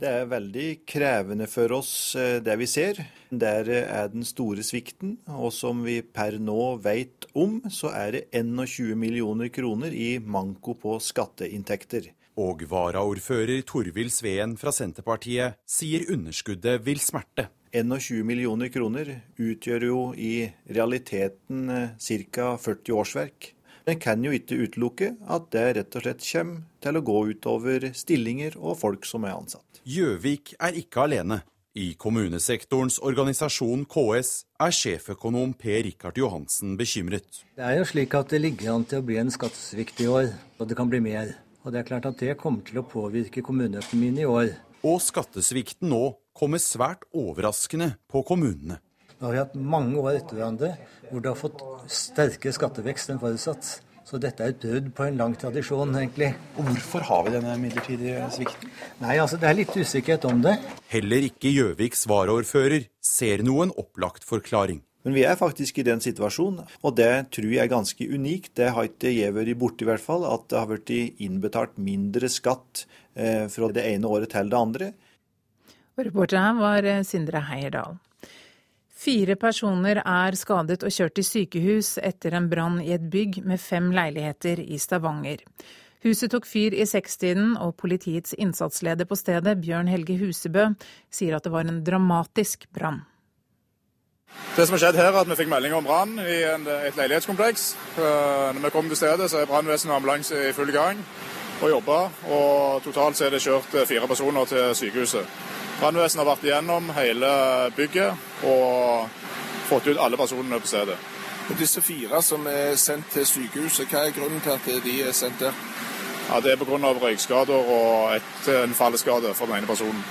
Det er veldig krevende for oss eh, det vi ser. Der er den store svikten, og som vi per nå vet om, så er det 21 millioner kroner i manko på skatteinntekter. Og varaordfører Torvild Sveen fra Senterpartiet sier underskuddet vil smerte. 21 millioner kroner utgjør jo i realiteten eh, ca. 40 årsverk. Men kan jo ikke utelukke at det rett og slett kommer til å gå utover stillinger og folk som er ansatt. Gjøvik er ikke alene. I kommunesektorens organisasjon KS er sjeføkonom Per Rikard Johansen bekymret. Det er jo slik at det ligger an til å bli en skattesvikt i år, og det kan bli mer. Og det er klart at det kommer til å påvirke kommuneøkonomien i år. Og skattesvikten nå kommer svært overraskende på kommunene. Nå har vi hatt mange år etter hverandre hvor det har fått sterkere skattevekst enn forutsatt. Så dette er et død på en lang tradisjon, egentlig. Og Hvorfor har vi denne midlertidige svikten? Nei, altså Det er litt usikkerhet om det. Heller ikke Gjøviks varaordfører ser noen opplagt forklaring. Men vi er faktisk i den situasjonen, og det tror jeg er ganske unikt. Det har ikke jeg vært borti, i hvert fall, at det har blitt innbetalt mindre skatt eh, fra det ene året til det andre. Og reporter her var eh, Sindre Heierdal. Fire personer er skadet og kjørt til sykehus etter en brann i et bygg med fem leiligheter i Stavanger. Huset tok fyr i sekstiden, og politiets innsatsleder på stedet, Bjørn Helge Husebø, sier at det var en dramatisk brann. Det som har skjedd her, er at Vi fikk melding om brann i et leilighetskompleks. Eh, når vi kom til stedet, så er brannvesen og ambulanse i full gang og jobber. Og totalt er det kjørt fire personer til sykehuset. Brannvesenet har vært igjennom hele bygget og fått ut alle personene på stedet. Og Disse fire som er sendt til sykehuset, hva er grunnen til at de er sendt der? Ja, Det er pga. røykskader og et, en falleskade for den ene personen.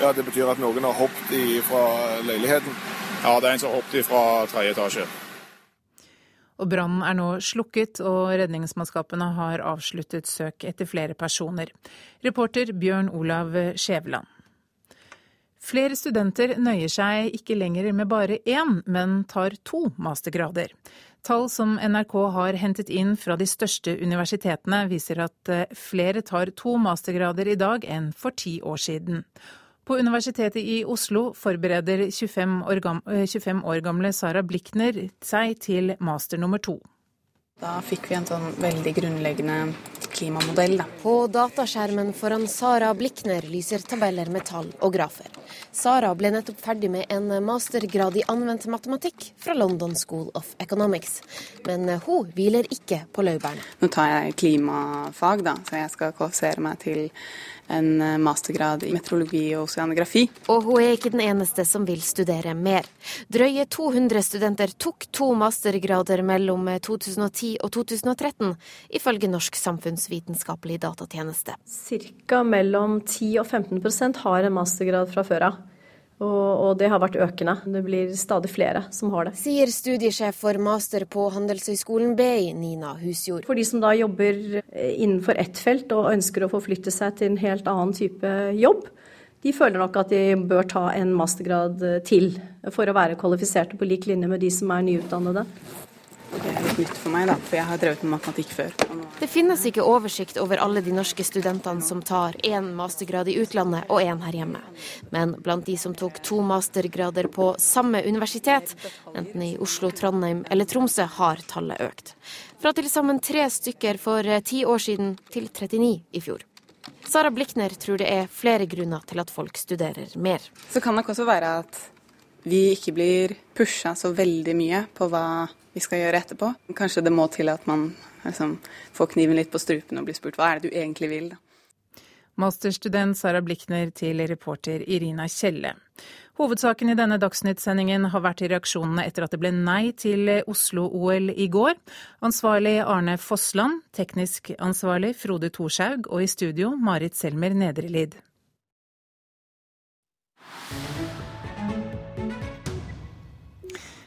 Ja, Det betyr at noen har hoppet fra leiligheten? Ja, det er en som har hoppet fra tredje etasje. Og Brannen er nå slukket, og redningsmannskapene har avsluttet søk etter flere personer. Reporter Bjørn Olav Skjæveland. Flere studenter nøyer seg ikke lenger med bare én, men tar to mastergrader. Tall som NRK har hentet inn fra de største universitetene, viser at eh, flere tar to mastergrader i dag enn for ti år siden. På Universitetet i Oslo forbereder 25 år, gamle, 25 år gamle Sara Blikner seg til master nummer to. Da fikk vi en sånn veldig grunnleggende klimamodell. Da. På dataskjermen foran Sara Blikner lyser tabeller med tall og grafer. Sara ble nettopp ferdig med en mastergrad i anvendt matematikk fra London School of Economics. Men hun hviler ikke på laurbærene. Nå tar jeg klimafag, da, så jeg skal kvalifisere meg til en eh, mastergrad i meteorologi og oseanografi. Og hun er ikke den eneste som vil studere mer. Drøye 200 studenter tok to mastergrader mellom 2010 og 2013, ifølge Norsk samfunnsvitenskapelig datatjeneste. Ca. mellom 10 og 15% har en mastergrad fra før av. Og, det har vært økende. Det blir stadig flere som har det. Sier studiesjef for master på Handelshøyskolen BI, Nina Husjord. For de som da jobber eh, innenfor ett felt og ønsker å forflytte seg til en helt annen type jobb, de føler nok at de bør ta en mastergrad til for å være kvalifiserte på lik linje med de som er nyutdannede. Det er litt nytt for meg, da, for jeg har drevet med matematikk før. Det finnes ikke oversikt over alle de norske studentene som tar én mastergrad i utlandet og én her hjemme. Men blant de som tok to mastergrader på samme universitet, enten i Oslo, Trondheim eller Tromsø, har tallet økt. Fra til sammen tre stykker for ti år siden til 39 i fjor. Sara Blikner tror det er flere grunner til at folk studerer mer. Så kan det også være at vi ikke blir pusha så veldig mye på hva vi skal gjøre etterpå. Kanskje det må til at man liksom, får kniven litt på strupen og blir spurt hva er det du egentlig vil. da. Masterstudent Sara Blikner til reporter Irina Kjelle. Hovedsaken i denne Dagsnytt-sendingen har vært reaksjonene etter at det ble nei til Oslo-OL i går. Ansvarlig Arne Fossland, teknisk ansvarlig Frode Thorshaug og i studio Marit Selmer Nedrelid.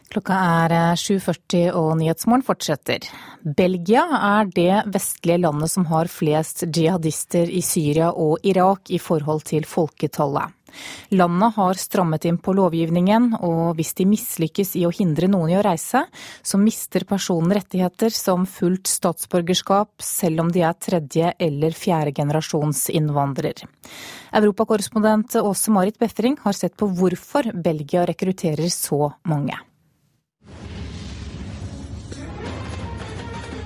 Klokka er 7.40 eh, og Nyhetsmorgen fortsetter. Belgia er det vestlige landet som har flest jihadister i Syria og Irak i forhold til folketallet. Landet har strammet inn på lovgivningen, og hvis de mislykkes i å hindre noen i å reise, så mister personen rettigheter som fullt statsborgerskap, selv om de er tredje eller fjerde generasjons innvandrer. Europakorrespondent Åse Marit Befring har sett på hvorfor Belgia rekrutterer så mange.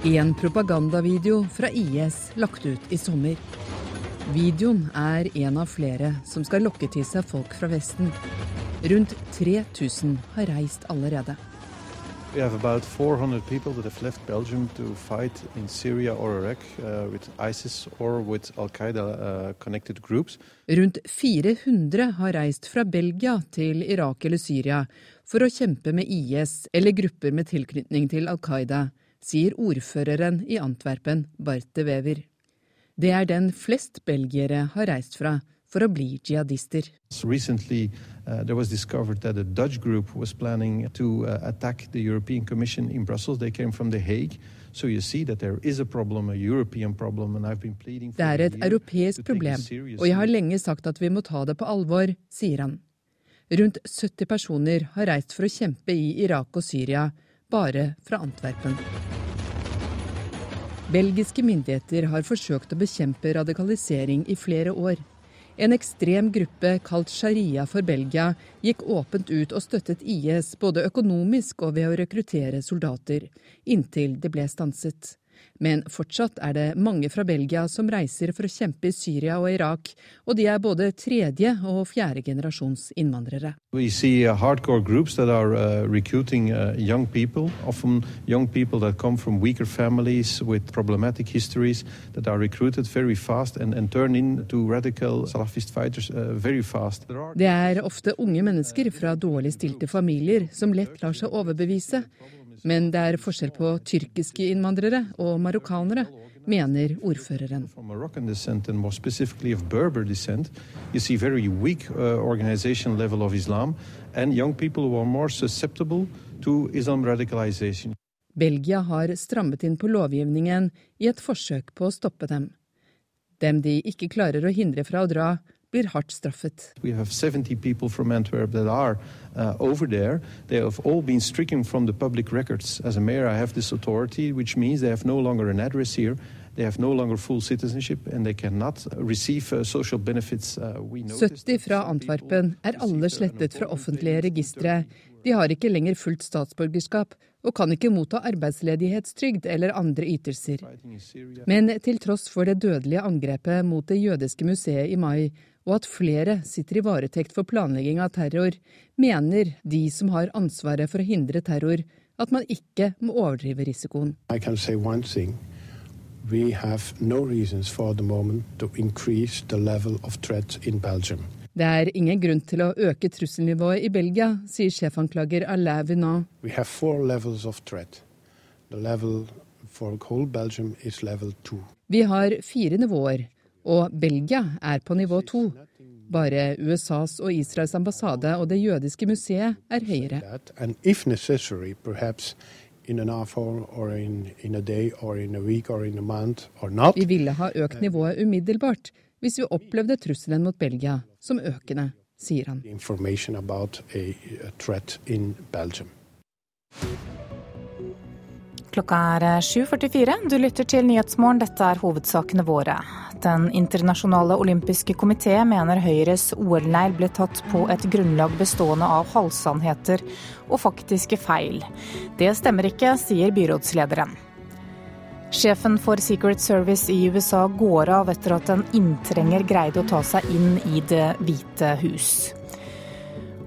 En propagandavideo fra IS lagt ut i sommer. Videoen er en av flere som skal lokke til seg folk fra Vesten. Rundt 3000 har reist allerede. We have about 400 people that have left Belgium to fight in Syria or Iraq uh, with ISIS or with Al Qaeda uh, connected groups. Rundt 400 har reist fra Belgia til Irak eller Syria for å kjempe med IS eller grupper med tilknytning til Al Qaida sier ordføreren i Antwerpen, Barte Wever. Det er den flest belgiere har reist fra for å bli jihadister. Recently, uh, there was discovered that a Dutch group was planning to uh, attack the European Commission in Brussels. They came from The Hague. So you see that there is a problem, a European problem, and I've been pleading for Det er et europeisk problem, og jeg har lenge sagt at vi må ta det på alvor, sier han. Rundt 70 personer har reist for å kjempe i Irak og Syria, bare fra Antwerpen. Belgiske myndigheter har forsøkt å bekjempe radikalisering i flere år. En ekstrem gruppe kalt Sharia for Belgia gikk åpent ut og støttet IS både økonomisk og ved å rekruttere soldater, inntil det ble stanset. Men fortsatt er det mange fra Belgia som reiser for å kjempe i Syria og Irak, og de er både tredje og fjerde generasjons innvandrere. We see uh, hardcore groups that are uh, recruiting uh, young people, often young people that come from weaker families with problematic histories, that are recruited very fast and, and turn into radical Salafist fighters uh, very fast. Det er ofte unge mennesker fra dårlig stilte familier som lett lar seg overbevise. Men det er forskjell på tyrkiske innvandrere og marokkanere, mener ordføreren. Belgia har strammet inn på lovgivningen i et forsøk på å stoppe dem. Dem de ikke klarer å hindre fra å dra, blir hardt straffet. We have 70 people from Antwerp that are uh, over there. They have all been stricken from the public records. As a mayor, I have this authority, which means they have no longer an address here. They have no longer full citizenship and they cannot receive uh, social benefits. Uh, 70 fra Antwerpen er alle slettet fra offentlige registre. De har ikke lenger fullt statsborgerskap og kan ikke motta arbeidsledighetstrygd eller andre ytelser. Men til tross for det dødelige angrepet mot det jødiske museet i mai, og at flere sitter i varetekt for planlegging av terror, mener de som har ansvaret for å hindre terror, at man ikke må overdrive risikoen. I can say one thing. We have no reasons for the moment to increase the level of threat in Belgium. Det er ingen grunn til å øke trusselnivået i Belgia, sier sjefanklager Alain Vinat. We have four levels of threat. The level for whole Belgium is level two. Vi har fire nivåer, og Belgia er på nivå to. Bare USAs og Israels ambassade og det jødiske museet er høyere. Vi ville ha økt nivået umiddelbart hvis vi opplevde trusselen mot Belgia som økende, sier han. Klokka er 7.44. Du lytter til Nyhetsmorgen. Dette er hovedsakene våre. Den internasjonale olympiske komité mener Høyres OL-leir ble tatt på et grunnlag bestående av halvsannheter og faktiske feil. Det stemmer ikke, sier byrådslederen. Sjefen for Secret Service i USA går av etter at en inntrenger greide å ta seg inn i Det hvite hus.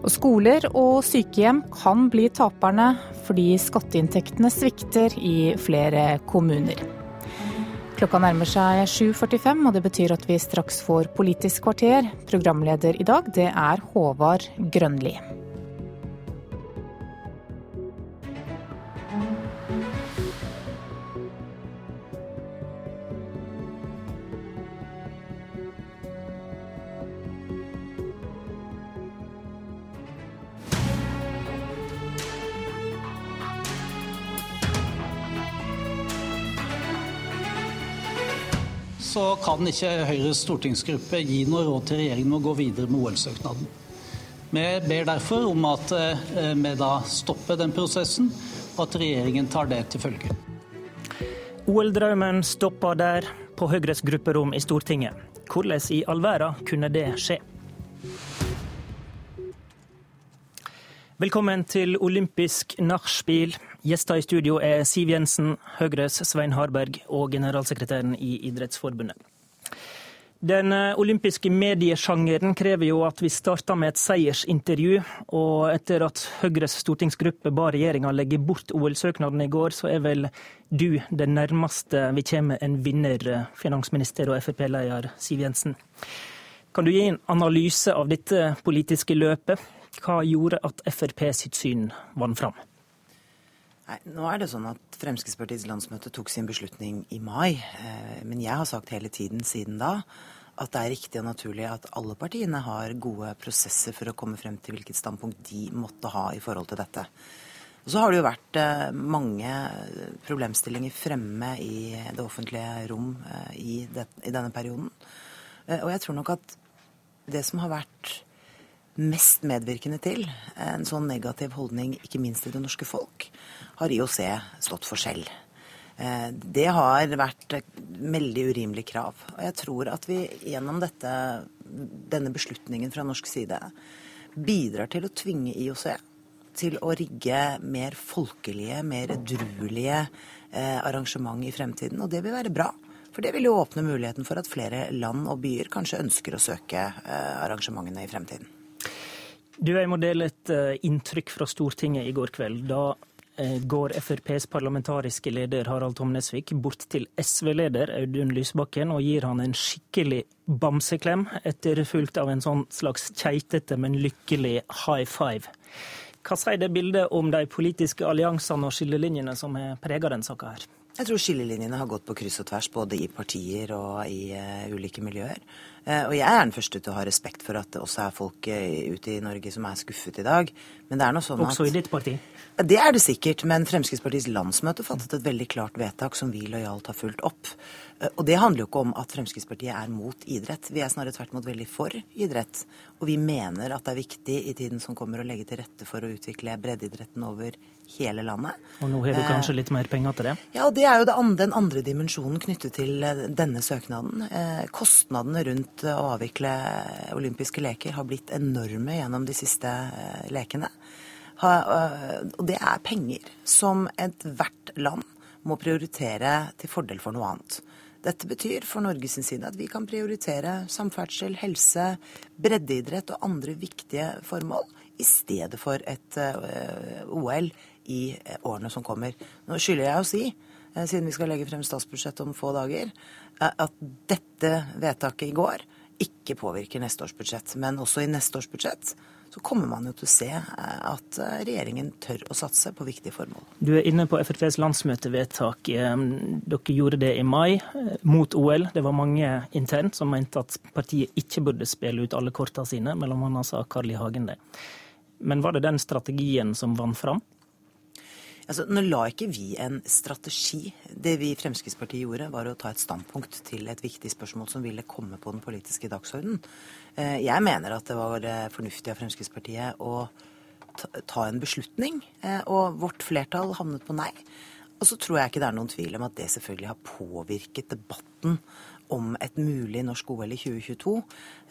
Og skoler og sykehjem kan bli taperne fordi skatteinntektene svikter i flere kommuner. Klokka nærmer seg 7.45, og det betyr at vi straks får Politisk kvarter. Programleder i dag, det er Håvard Grønli. Så kan ikke Høyres stortingsgruppe gi noe råd til regjeringen om å gå videre med OL-søknaden. Vi ber derfor om at eh, vi da stopper den prosessen, og at regjeringen tar det til følge. OL-drømmen stoppa der, på Høyres grupperom i Stortinget. Hvordan i all verden kunne det skje? Velkommen til olympisk nachspiel. Gjester i studio er Siv Jensen, Høyres Svein Harberg og generalsekretæren i Idrettsforbundet. Den eh, olympiske mediesjangeren krever jo at vi starter med et seiersintervju. Og etter at Høyres stortingsgruppe ba regjeringa legge bort OL-søknaden i går, så er vel du det nærmeste vi kommer en vinner, eh, finansminister og Frp-leder Siv Jensen. Kan du gi en analyse av dette politiske løpet? Hva gjorde at Frp sitt syn vant fram? Nei, nå er det sånn at Fremskrittspartiets landsmøte tok sin beslutning i mai. Eh, men jeg har sagt hele tiden siden da at det er riktig og naturlig at alle partiene har gode prosesser for å komme frem til hvilket standpunkt de måtte ha i forhold til dette. Og så har det jo vært eh, mange problemstillinger fremme i det offentlige rom eh, i, denne perioden. Og jeg tror nok at det som har vært mest medvirkende til en sånn negativ holdning, ikke minst i det norske folk, har IOC stått for selv. Eh, det har vært veldig urimelige krav. Og jeg tror at vi gjennom dette, denne beslutningen fra norsk side bidrar til å tvinge IOC til å rigge mer folkelige, mer edruelige eh, arrangement i fremtiden. Og det vil være bra. For det vil jo åpne muligheten for at flere land og byer kanskje ønsker å søke eh, arrangementene i fremtiden. Du, jeg må dele et inntrykk fra Stortinget i går kveld. Da Eh, går FrPs parlamentariske leder Harald Tom Nesvik bort til SV-leder Audun Lysbakken og gir han en skikkelig bamseklem, etterfulgt av en sånn slags keitete, men lykkelig high five. Hva sier det bildet om de politiske alliansene og skillelinjene som har prega denne saka her? Jeg tror skillelinjene har gått på kryss og tvers, både i partier og i uh, ulike miljøer. Uh, og jeg er den første til å ha respekt for at det også er folk uh, ute i Norge som er skuffet i dag. Men det er noe sånn at Også i ditt parti? Det er det sikkert. Men Fremskrittspartiets landsmøte fattet et veldig klart vedtak som vi lojalt har fulgt opp. Og det handler jo ikke om at Fremskrittspartiet er mot idrett. Vi er snarere tvert imot veldig for idrett. Og vi mener at det er viktig i tiden som kommer å legge til rette for å utvikle breddeidretten over hele landet. Og nå har du kanskje litt mer penger til det? Ja, og det er jo den andre dimensjonen knyttet til eh, denne søknaden. Eh, kostnadene rundt å avvikle olympiske leker har blitt enorme gjennom de siste eh, lekene. Og det er penger som ethvert land må prioritere til fordel for noe annet. Dette betyr for Norges side at vi kan prioritere samferdsel, helse, breddeidrett og andre viktige formål i stedet for et eh, OL i eh, årene som kommer. Nå skylder jeg å si, siden vi skal legge frem statsbudsjettet om få dager, at dette vedtaket i går ikke påvirker neste års budsjett. Men også i neste års budsjett så kommer man jo til å se eh, at eh, regjeringen tør å satse på viktige formål. Du er inne på FrPs landsmøtevedtak. Dere gjorde det i mai, eh, mot OL. Det var mange internt som mente at partiet ikke burde spille ut alle kortene sine, mellom annet sa Carl I. Hagen det. Men var det den strategien som vant fram? Altså, nå la ikke vi en strategi. Det vi i Fremskrittspartiet gjorde, var å ta et standpunkt til et viktig spørsmål som ville komme på den politiske dagsordenen. Eh, jeg mener at det var eh, fornuftig av Fremskrittspartiet å ta en beslutning, eh, og vårt flertall havnet på nei. Og så tror jeg ikke det er noen tvil om at det selvfølgelig har påvirket debatten om et mulig norsk OL i 2022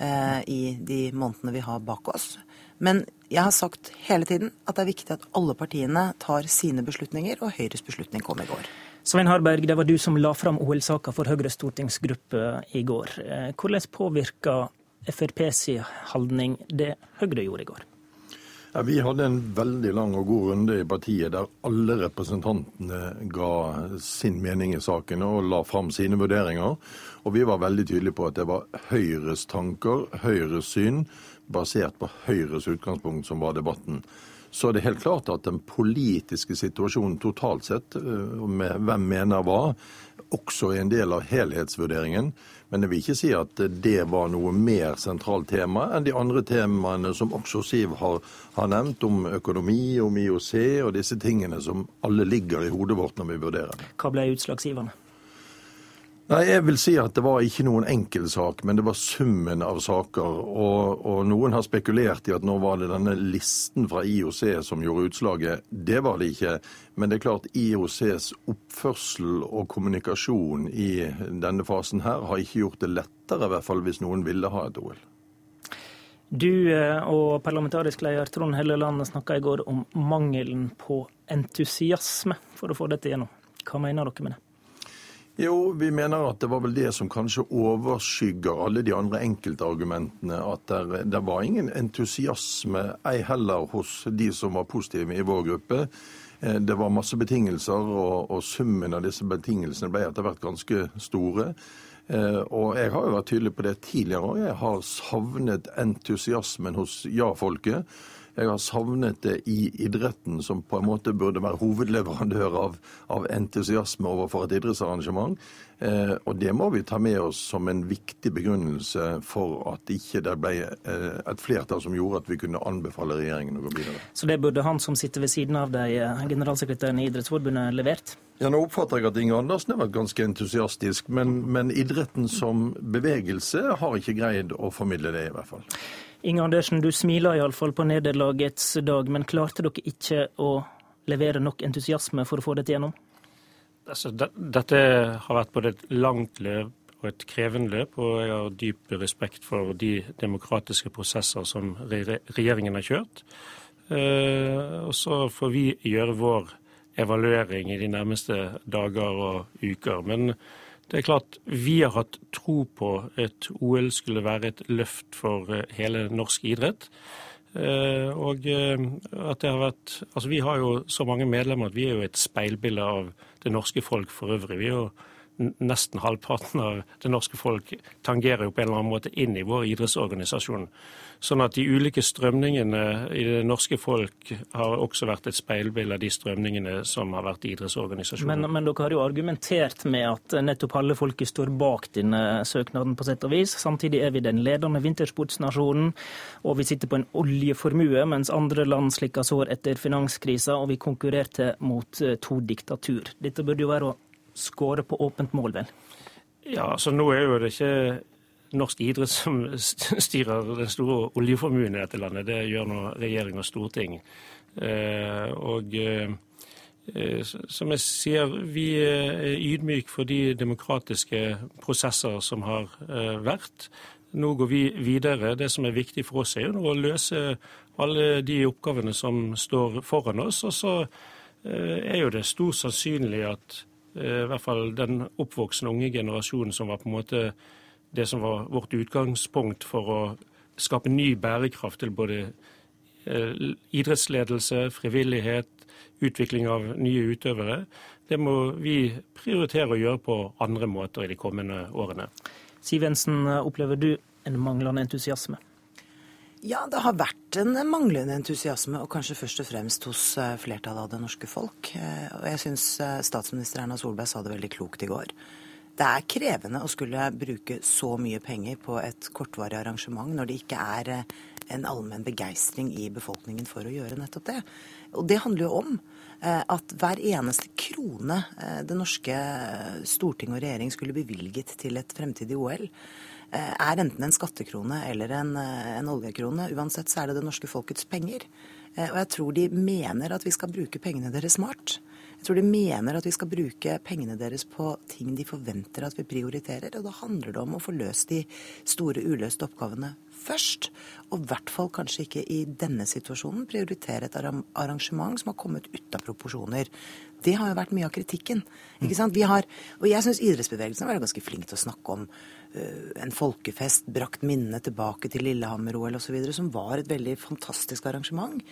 eh, i de månedene vi har bak oss. Men jeg har sagt hele tiden at det er viktig at alle partiene tar sine beslutninger, og Høyres beslutning kom i går. Svein Harberg, det var du som la fram OL-saka for Høyres stortingsgruppe i går. Eh, hvordan påvirka sin holdning det Høyre gjorde i går? Ja, vi hadde en veldig lang og god runde i partiet der alle representantene ga sin mening i saken og la fram sine vurderinger. Og vi var veldig tydelige på at det var Høyres tanker, Høyres syn, basert på Høyres utgangspunkt som var debatten. Så det er helt klart at den politiske situasjonen totalt sett, eh, med hvem mener hva, også er en del av helhetsvurderingen. Men jeg vil ikke si at det var noe mer sentralt tema enn de andre temaene som også Siv har, har nevnt, om økonomi, om IOC og disse tingene som alle ligger i hodet vårt når vi vurderer. Hva ble utslagsgivende? Nei, Jeg vil si at det var ikke noen enkeltsak, men det var summen av saker. Og, og, noen har spekulert i at nå var det denne listen fra IOC som gjorde utslaget. Det var det ikke. Men det er klart IOCs oppførsel og kommunikasjon i denne fasen her har ikke gjort det lettere, i hvert fall hvis noen ville ha et OL. Du eh, og parlamentarisk leder Trond Helleland snakka i går om mangelen på entusiasme for å få dette gjennom. Hva mener dere med det? Jo, vi mener at det var vel det som kanskje overskygger alle de andre enkeltargumentene. At det, var ingen entusiasme, ei heller hos de som var positive i vår gruppe. Eh, det var masse betingelser, og, og summen av disse betingelsene ble etter hvert ganske store. Eh, og jeg har jo vært tydelig på det tidligere, òg. jeg har savnet entusiasmen hos ja-folket. Jeg har savnet det i idretten, som på en måte burde være hovedleverandør av, av entusiasme overfor et idrettsarrangement. Eh, og det må vi ta med oss som en viktig begrunnelse for at ikke det ble eh, et flertall som gjorde at vi kunne anbefale regjeringen å gå videre. Så det burde han som sitter ved siden av deg, eh, generalsekretæren i Idrettsforbundet, levert? Ja, Nå oppfatter jeg at Inge Andersen har vært ganske entusiastisk, men, men idretten som bevegelse har ikke greid å formidle det, i hvert fall. Inge Andersen, du smiler iallfall på nederlagets dag, men klarte dere ikke å levere nok entusiasme for å få dette gjennom? Altså, dette har vært både et langt løp og et krevende løp, og jeg har dyp respekt for de demokratiske prosesser som regjeringen har kjørt. Uh, og så får vi gjøre vår evaluering i de nærmeste dager og uker. Men det er klart, Vi har hatt tro på at OL skulle være et løft for eh, hele norsk idrett. Eh, og eh, at det har vært Altså, vi har jo så mange medlemmer at vi er jo et speilbilde av det norske folk for øvrig. Vi er jo nesten halvparten av det norske folk tangerer jo på en eller annen måte inn i vår idrettsorganisasjon. Sånn at de ulike strømningene i det norske folk har også vært et speilbilde av de strømningene som har vært i idrettsorganisasjonen. Men, men, dere har jo argumentert med at nettopp halve folket står bak denne søknaden, på sett og vis. Samtidig er vi den ledende vintersportsnasjonen, og vi sitter på en oljeformue, mens andre land slikker sår etter finanskrisa, og vi konkurrerte mot eh, to diktatur. Dette burde jo være å skåre på åpent mål, vel? Ja, så nå er jo det ikke norsk idrett som [LAUGHS] styrer den store oljeformuen i dette landet. Det gjør nå regjering og storting. Eh, og eh, som jeg sier, vi er ydmyke for de demokratiske prosesser som har eh, vært. Nå går vi videre. Det som er viktig for oss, er jo nå å løse alle de oppgavene som står foran oss. Og så er jo det stor sannsynlig at i hvert fall den oppvoksende unge generasjonen som var på en måte det som var vårt utgangspunkt for å skape ny bærekraft til både eh, idrettsledelse, frivillighet, utvikling av nye utøvere. Det må vi prioritere å gjøre på andre måter i de kommende årene. Siv Jensen, opplever du en manglende entusiasme? Ja, det har vært en manglende entusiasme, og kanskje først og fremst hos eh, flertallet av det norske folk. Eh, og jeg syns statsminister Erna Solberg sa det veldig klokt i går. Det er krevende å skulle bruke så mye penger på et kortvarig arrangement når det ikke er eh, en allmenn begeistring i befolkningen for å gjøre nettopp det. Og det handler jo om eh, at hver eneste krone eh, det norske storting og regjering skulle bevilget til et fremtidig OL, er enten en skattekrone eller en, en oljekrone. Uansett så er det det norske folkets penger. Og jeg tror de mener at vi skal bruke pengene deres smart. Jeg tror de mener at vi skal bruke pengene deres på ting de forventer at vi prioriterer. Og da handler det om å få løst de store uløste oppgavene først. Og i hvert fall kanskje ikke i denne situasjonen prioritere et arrangement som har kommet ut av proporsjoner. Det har jo vært mye av kritikken. ikke sant? Vi har, og jeg syns idrettsbevegelsen har vært ganske flink til å snakke om uh, en folkefest, brakt minnene tilbake til Lillehammer-OL osv., som var et veldig fantastisk arrangement.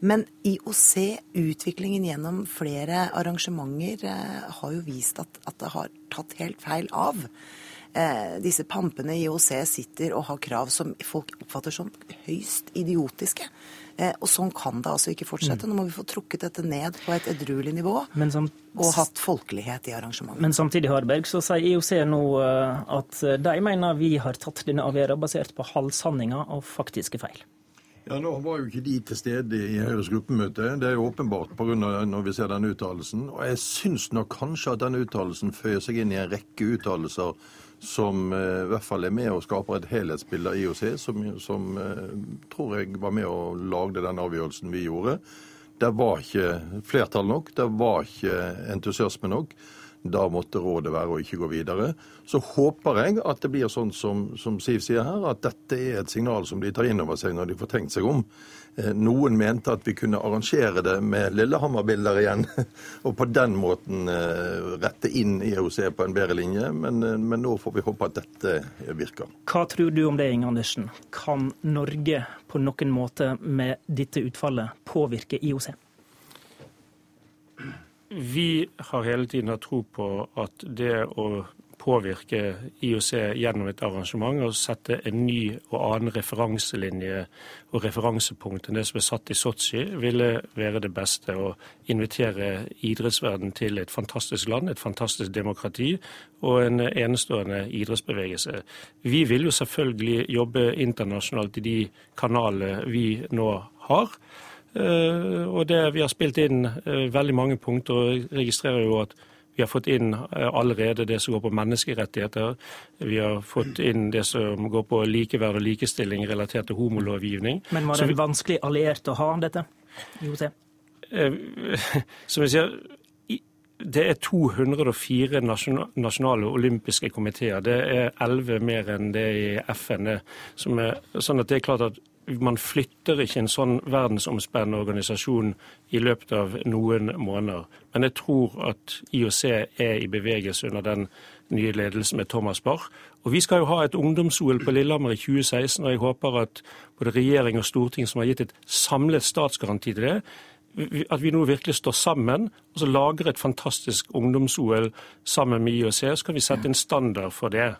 Men i å se utviklingen gjennom flere arrangementer, eh, har jo vist at, at det har tatt helt feil av. Eh, disse pampene i IOC sitter og har krav som folk oppfatter som høyst idiotiske. Eh, og sånn kan det altså ikke fortsette. Mm. Nå må vi få trukket dette ned på et edruelig nivå. og hatt folkelighet i arrangementet. Men samtidig Harberg, så sier IOC nå eh, at de mener vi har tatt denne avgjørelsen basert på halvsanninger og faktiske feil. Ja, Nå var jo ikke de til stede i Høyres gruppemøte. Det er jo åpenbart på grunn av når vi ser denne uttalelsen. Og jeg syns nok kanskje at denne uttalelsen føyer seg inn i en rekke uttalelser som uh, i hvert fall er med og skaper et helhetsbilde av IOC, som, som uh, tror jeg var med og lagde den avgjørelsen vi gjorde. Det var ikke flertall nok, det var ikke entusiasme nok. Da måtte rådet være å ikke gå videre. Så håper jeg at det blir sånn som, som Siv sier her, at dette er et signal som de tar inn over seg når de får tenkt seg om. Eh, noen mente at vi kunne arrangere det med Lillehammer-bilder igjen, [LAUGHS] og på den måten eh, rette inn IOC på en bedre linje, men, eh, men, nå får vi håpe at dette virker. Hva tror du om det, Inge Andersen? Kan Norge på noen måte med dette utfallet påvirke IOC? Vi har hele tiden hatt tro på at det å påvirke IOC gjennom et arrangement og sette en ny og annen referanselinje og referansepunkt enn det som er satt i Sotsji, ville være det beste. Å invitere idrettsverden til et fantastisk land, et fantastisk demokrati og en enestående idrettsbevegelse. Vi vil jo selvfølgelig jobbe internasjonalt i de kanalene vi nå har. Uh, og det, Vi har spilt inn uh, veldig mange punkter, og registrerer jo at vi har fått inn eh, allerede det som går på menneskerettigheter. Vi har fått inn det som går på likeverd og likestilling relatert til homolovgivning. Men var det vi, vanskelig alliert å ha dette? IOC? [LAUGHS] Som jeg sier, det er 204 nasjonale olympiske komiteer. Det er 11 mer enn det i FN. som Er, sånn at det er klart at man flytter ikke en sånn verdensomspennende organisasjon i løpet av noen måneder. Men jeg tror at IOC er i bevegelse under den nye ledelsen med Thomas Barr. Og Vi skal jo ha et ungdoms-OL på Lillehammer i 2016, og jeg håper at både regjering og storting som har gitt et samlet statsgaranti til det, at vi nå virkelig står sammen og så lager et fantastisk ungdoms-OL sammen med IOC. Så kan vi sette en standard for det.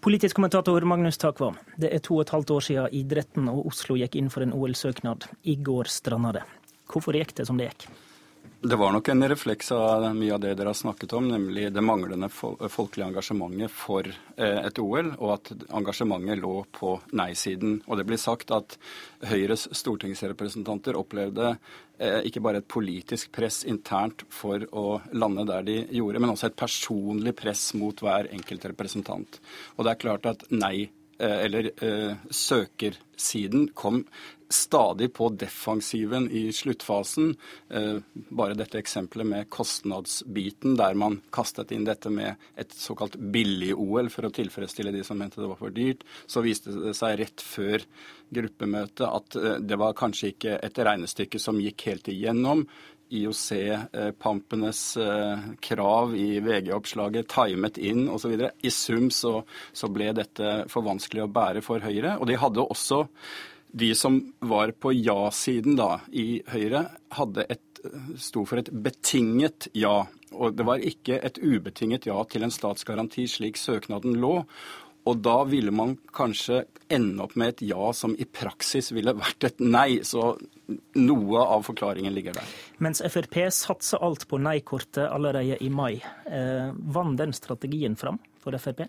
Politisk kommentator Magnus Takvam, det er to og et halvt år siden idretten og Oslo gikk inn for en OL-søknad. I går stranda det. Hvorfor gikk det som det gikk? Det var nok en refleks av mye av det dere har snakket om, nemlig det manglende folkelige engasjementet for eh, et OL, og at engasjementet lå på nei-siden. Og det blir sagt at Høyres stortingsrepresentanter opplevde eh, ikke bare et politisk press internt for å lande der de gjorde, men også et personlig press mot hver enkelt representant. Og det er klart at nei eller eh, søkersiden kom stadig på defensiven i sluttfasen. Eh, bare dette eksempelet med kostnadsbiten, der man kastet inn dette med et såkalt billig-OL for å tilfredsstille de som mente det var for dyrt. Så viste det seg rett før gruppemøtet at det var kanskje ikke et regnestykke som gikk helt igjennom. IOC-pampenes eh, krav i VG-oppslaget timet inn osv. I sum så, så, ble dette for vanskelig å bære for Høyre. Og de hadde også de som var på ja-siden da i Høyre, hadde et, sto for et betinget ja. Og det var ikke et ubetinget ja til en statsgaranti slik søknaden lå. Og da ville man kanskje ende opp med et ja som i praksis ville vært et nei. Så noe av forklaringen ligger der. Mens Frp satser alt på nei-kortet allerede i mai. Eh, vant den strategien fram for Frp?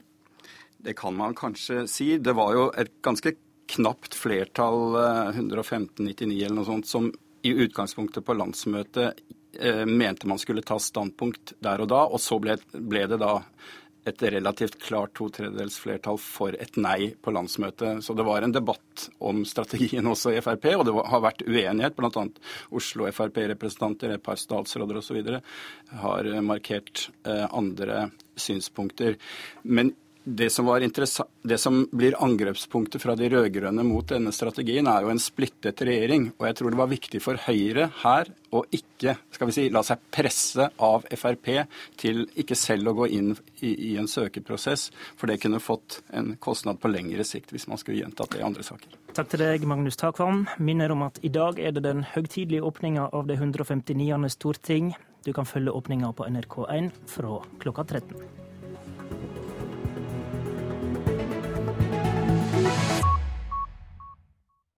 Det kan man kanskje si. Det var jo et ganske knapt flertall, 115-99 eh, eller noe sånt, som i utgangspunktet på landsmøtet eh, mente man skulle ta standpunkt der og da, og så ble, ble det da et relativt klart to tredjedels flertall for et nei på landsmøtet. Så det var en debatt om strategien også i Frp, og det har vært uenighet. Bl.a. Oslo Frp-representanter, et par statsråder osv. har markert eh, andre synspunkter. Men det som, det som, blir angrepspunktet fra de rød-grønne mot denne strategien, er jo en splittet regjering. Og jeg tror det var viktig for Høyre her å ikke skal vi si, la seg presse av Frp til ikke selv å gå inn i, i en søkeprosess, for det kunne fått en kostnad på lengre sikt hvis man skulle gjentatt det i andre saker. Takk til deg, Magnus Takvam. Minner om at i dag er det den høytidelige åpninga av det 159. storting. Du kan følge åpninga på NRK1 fra klokka 13.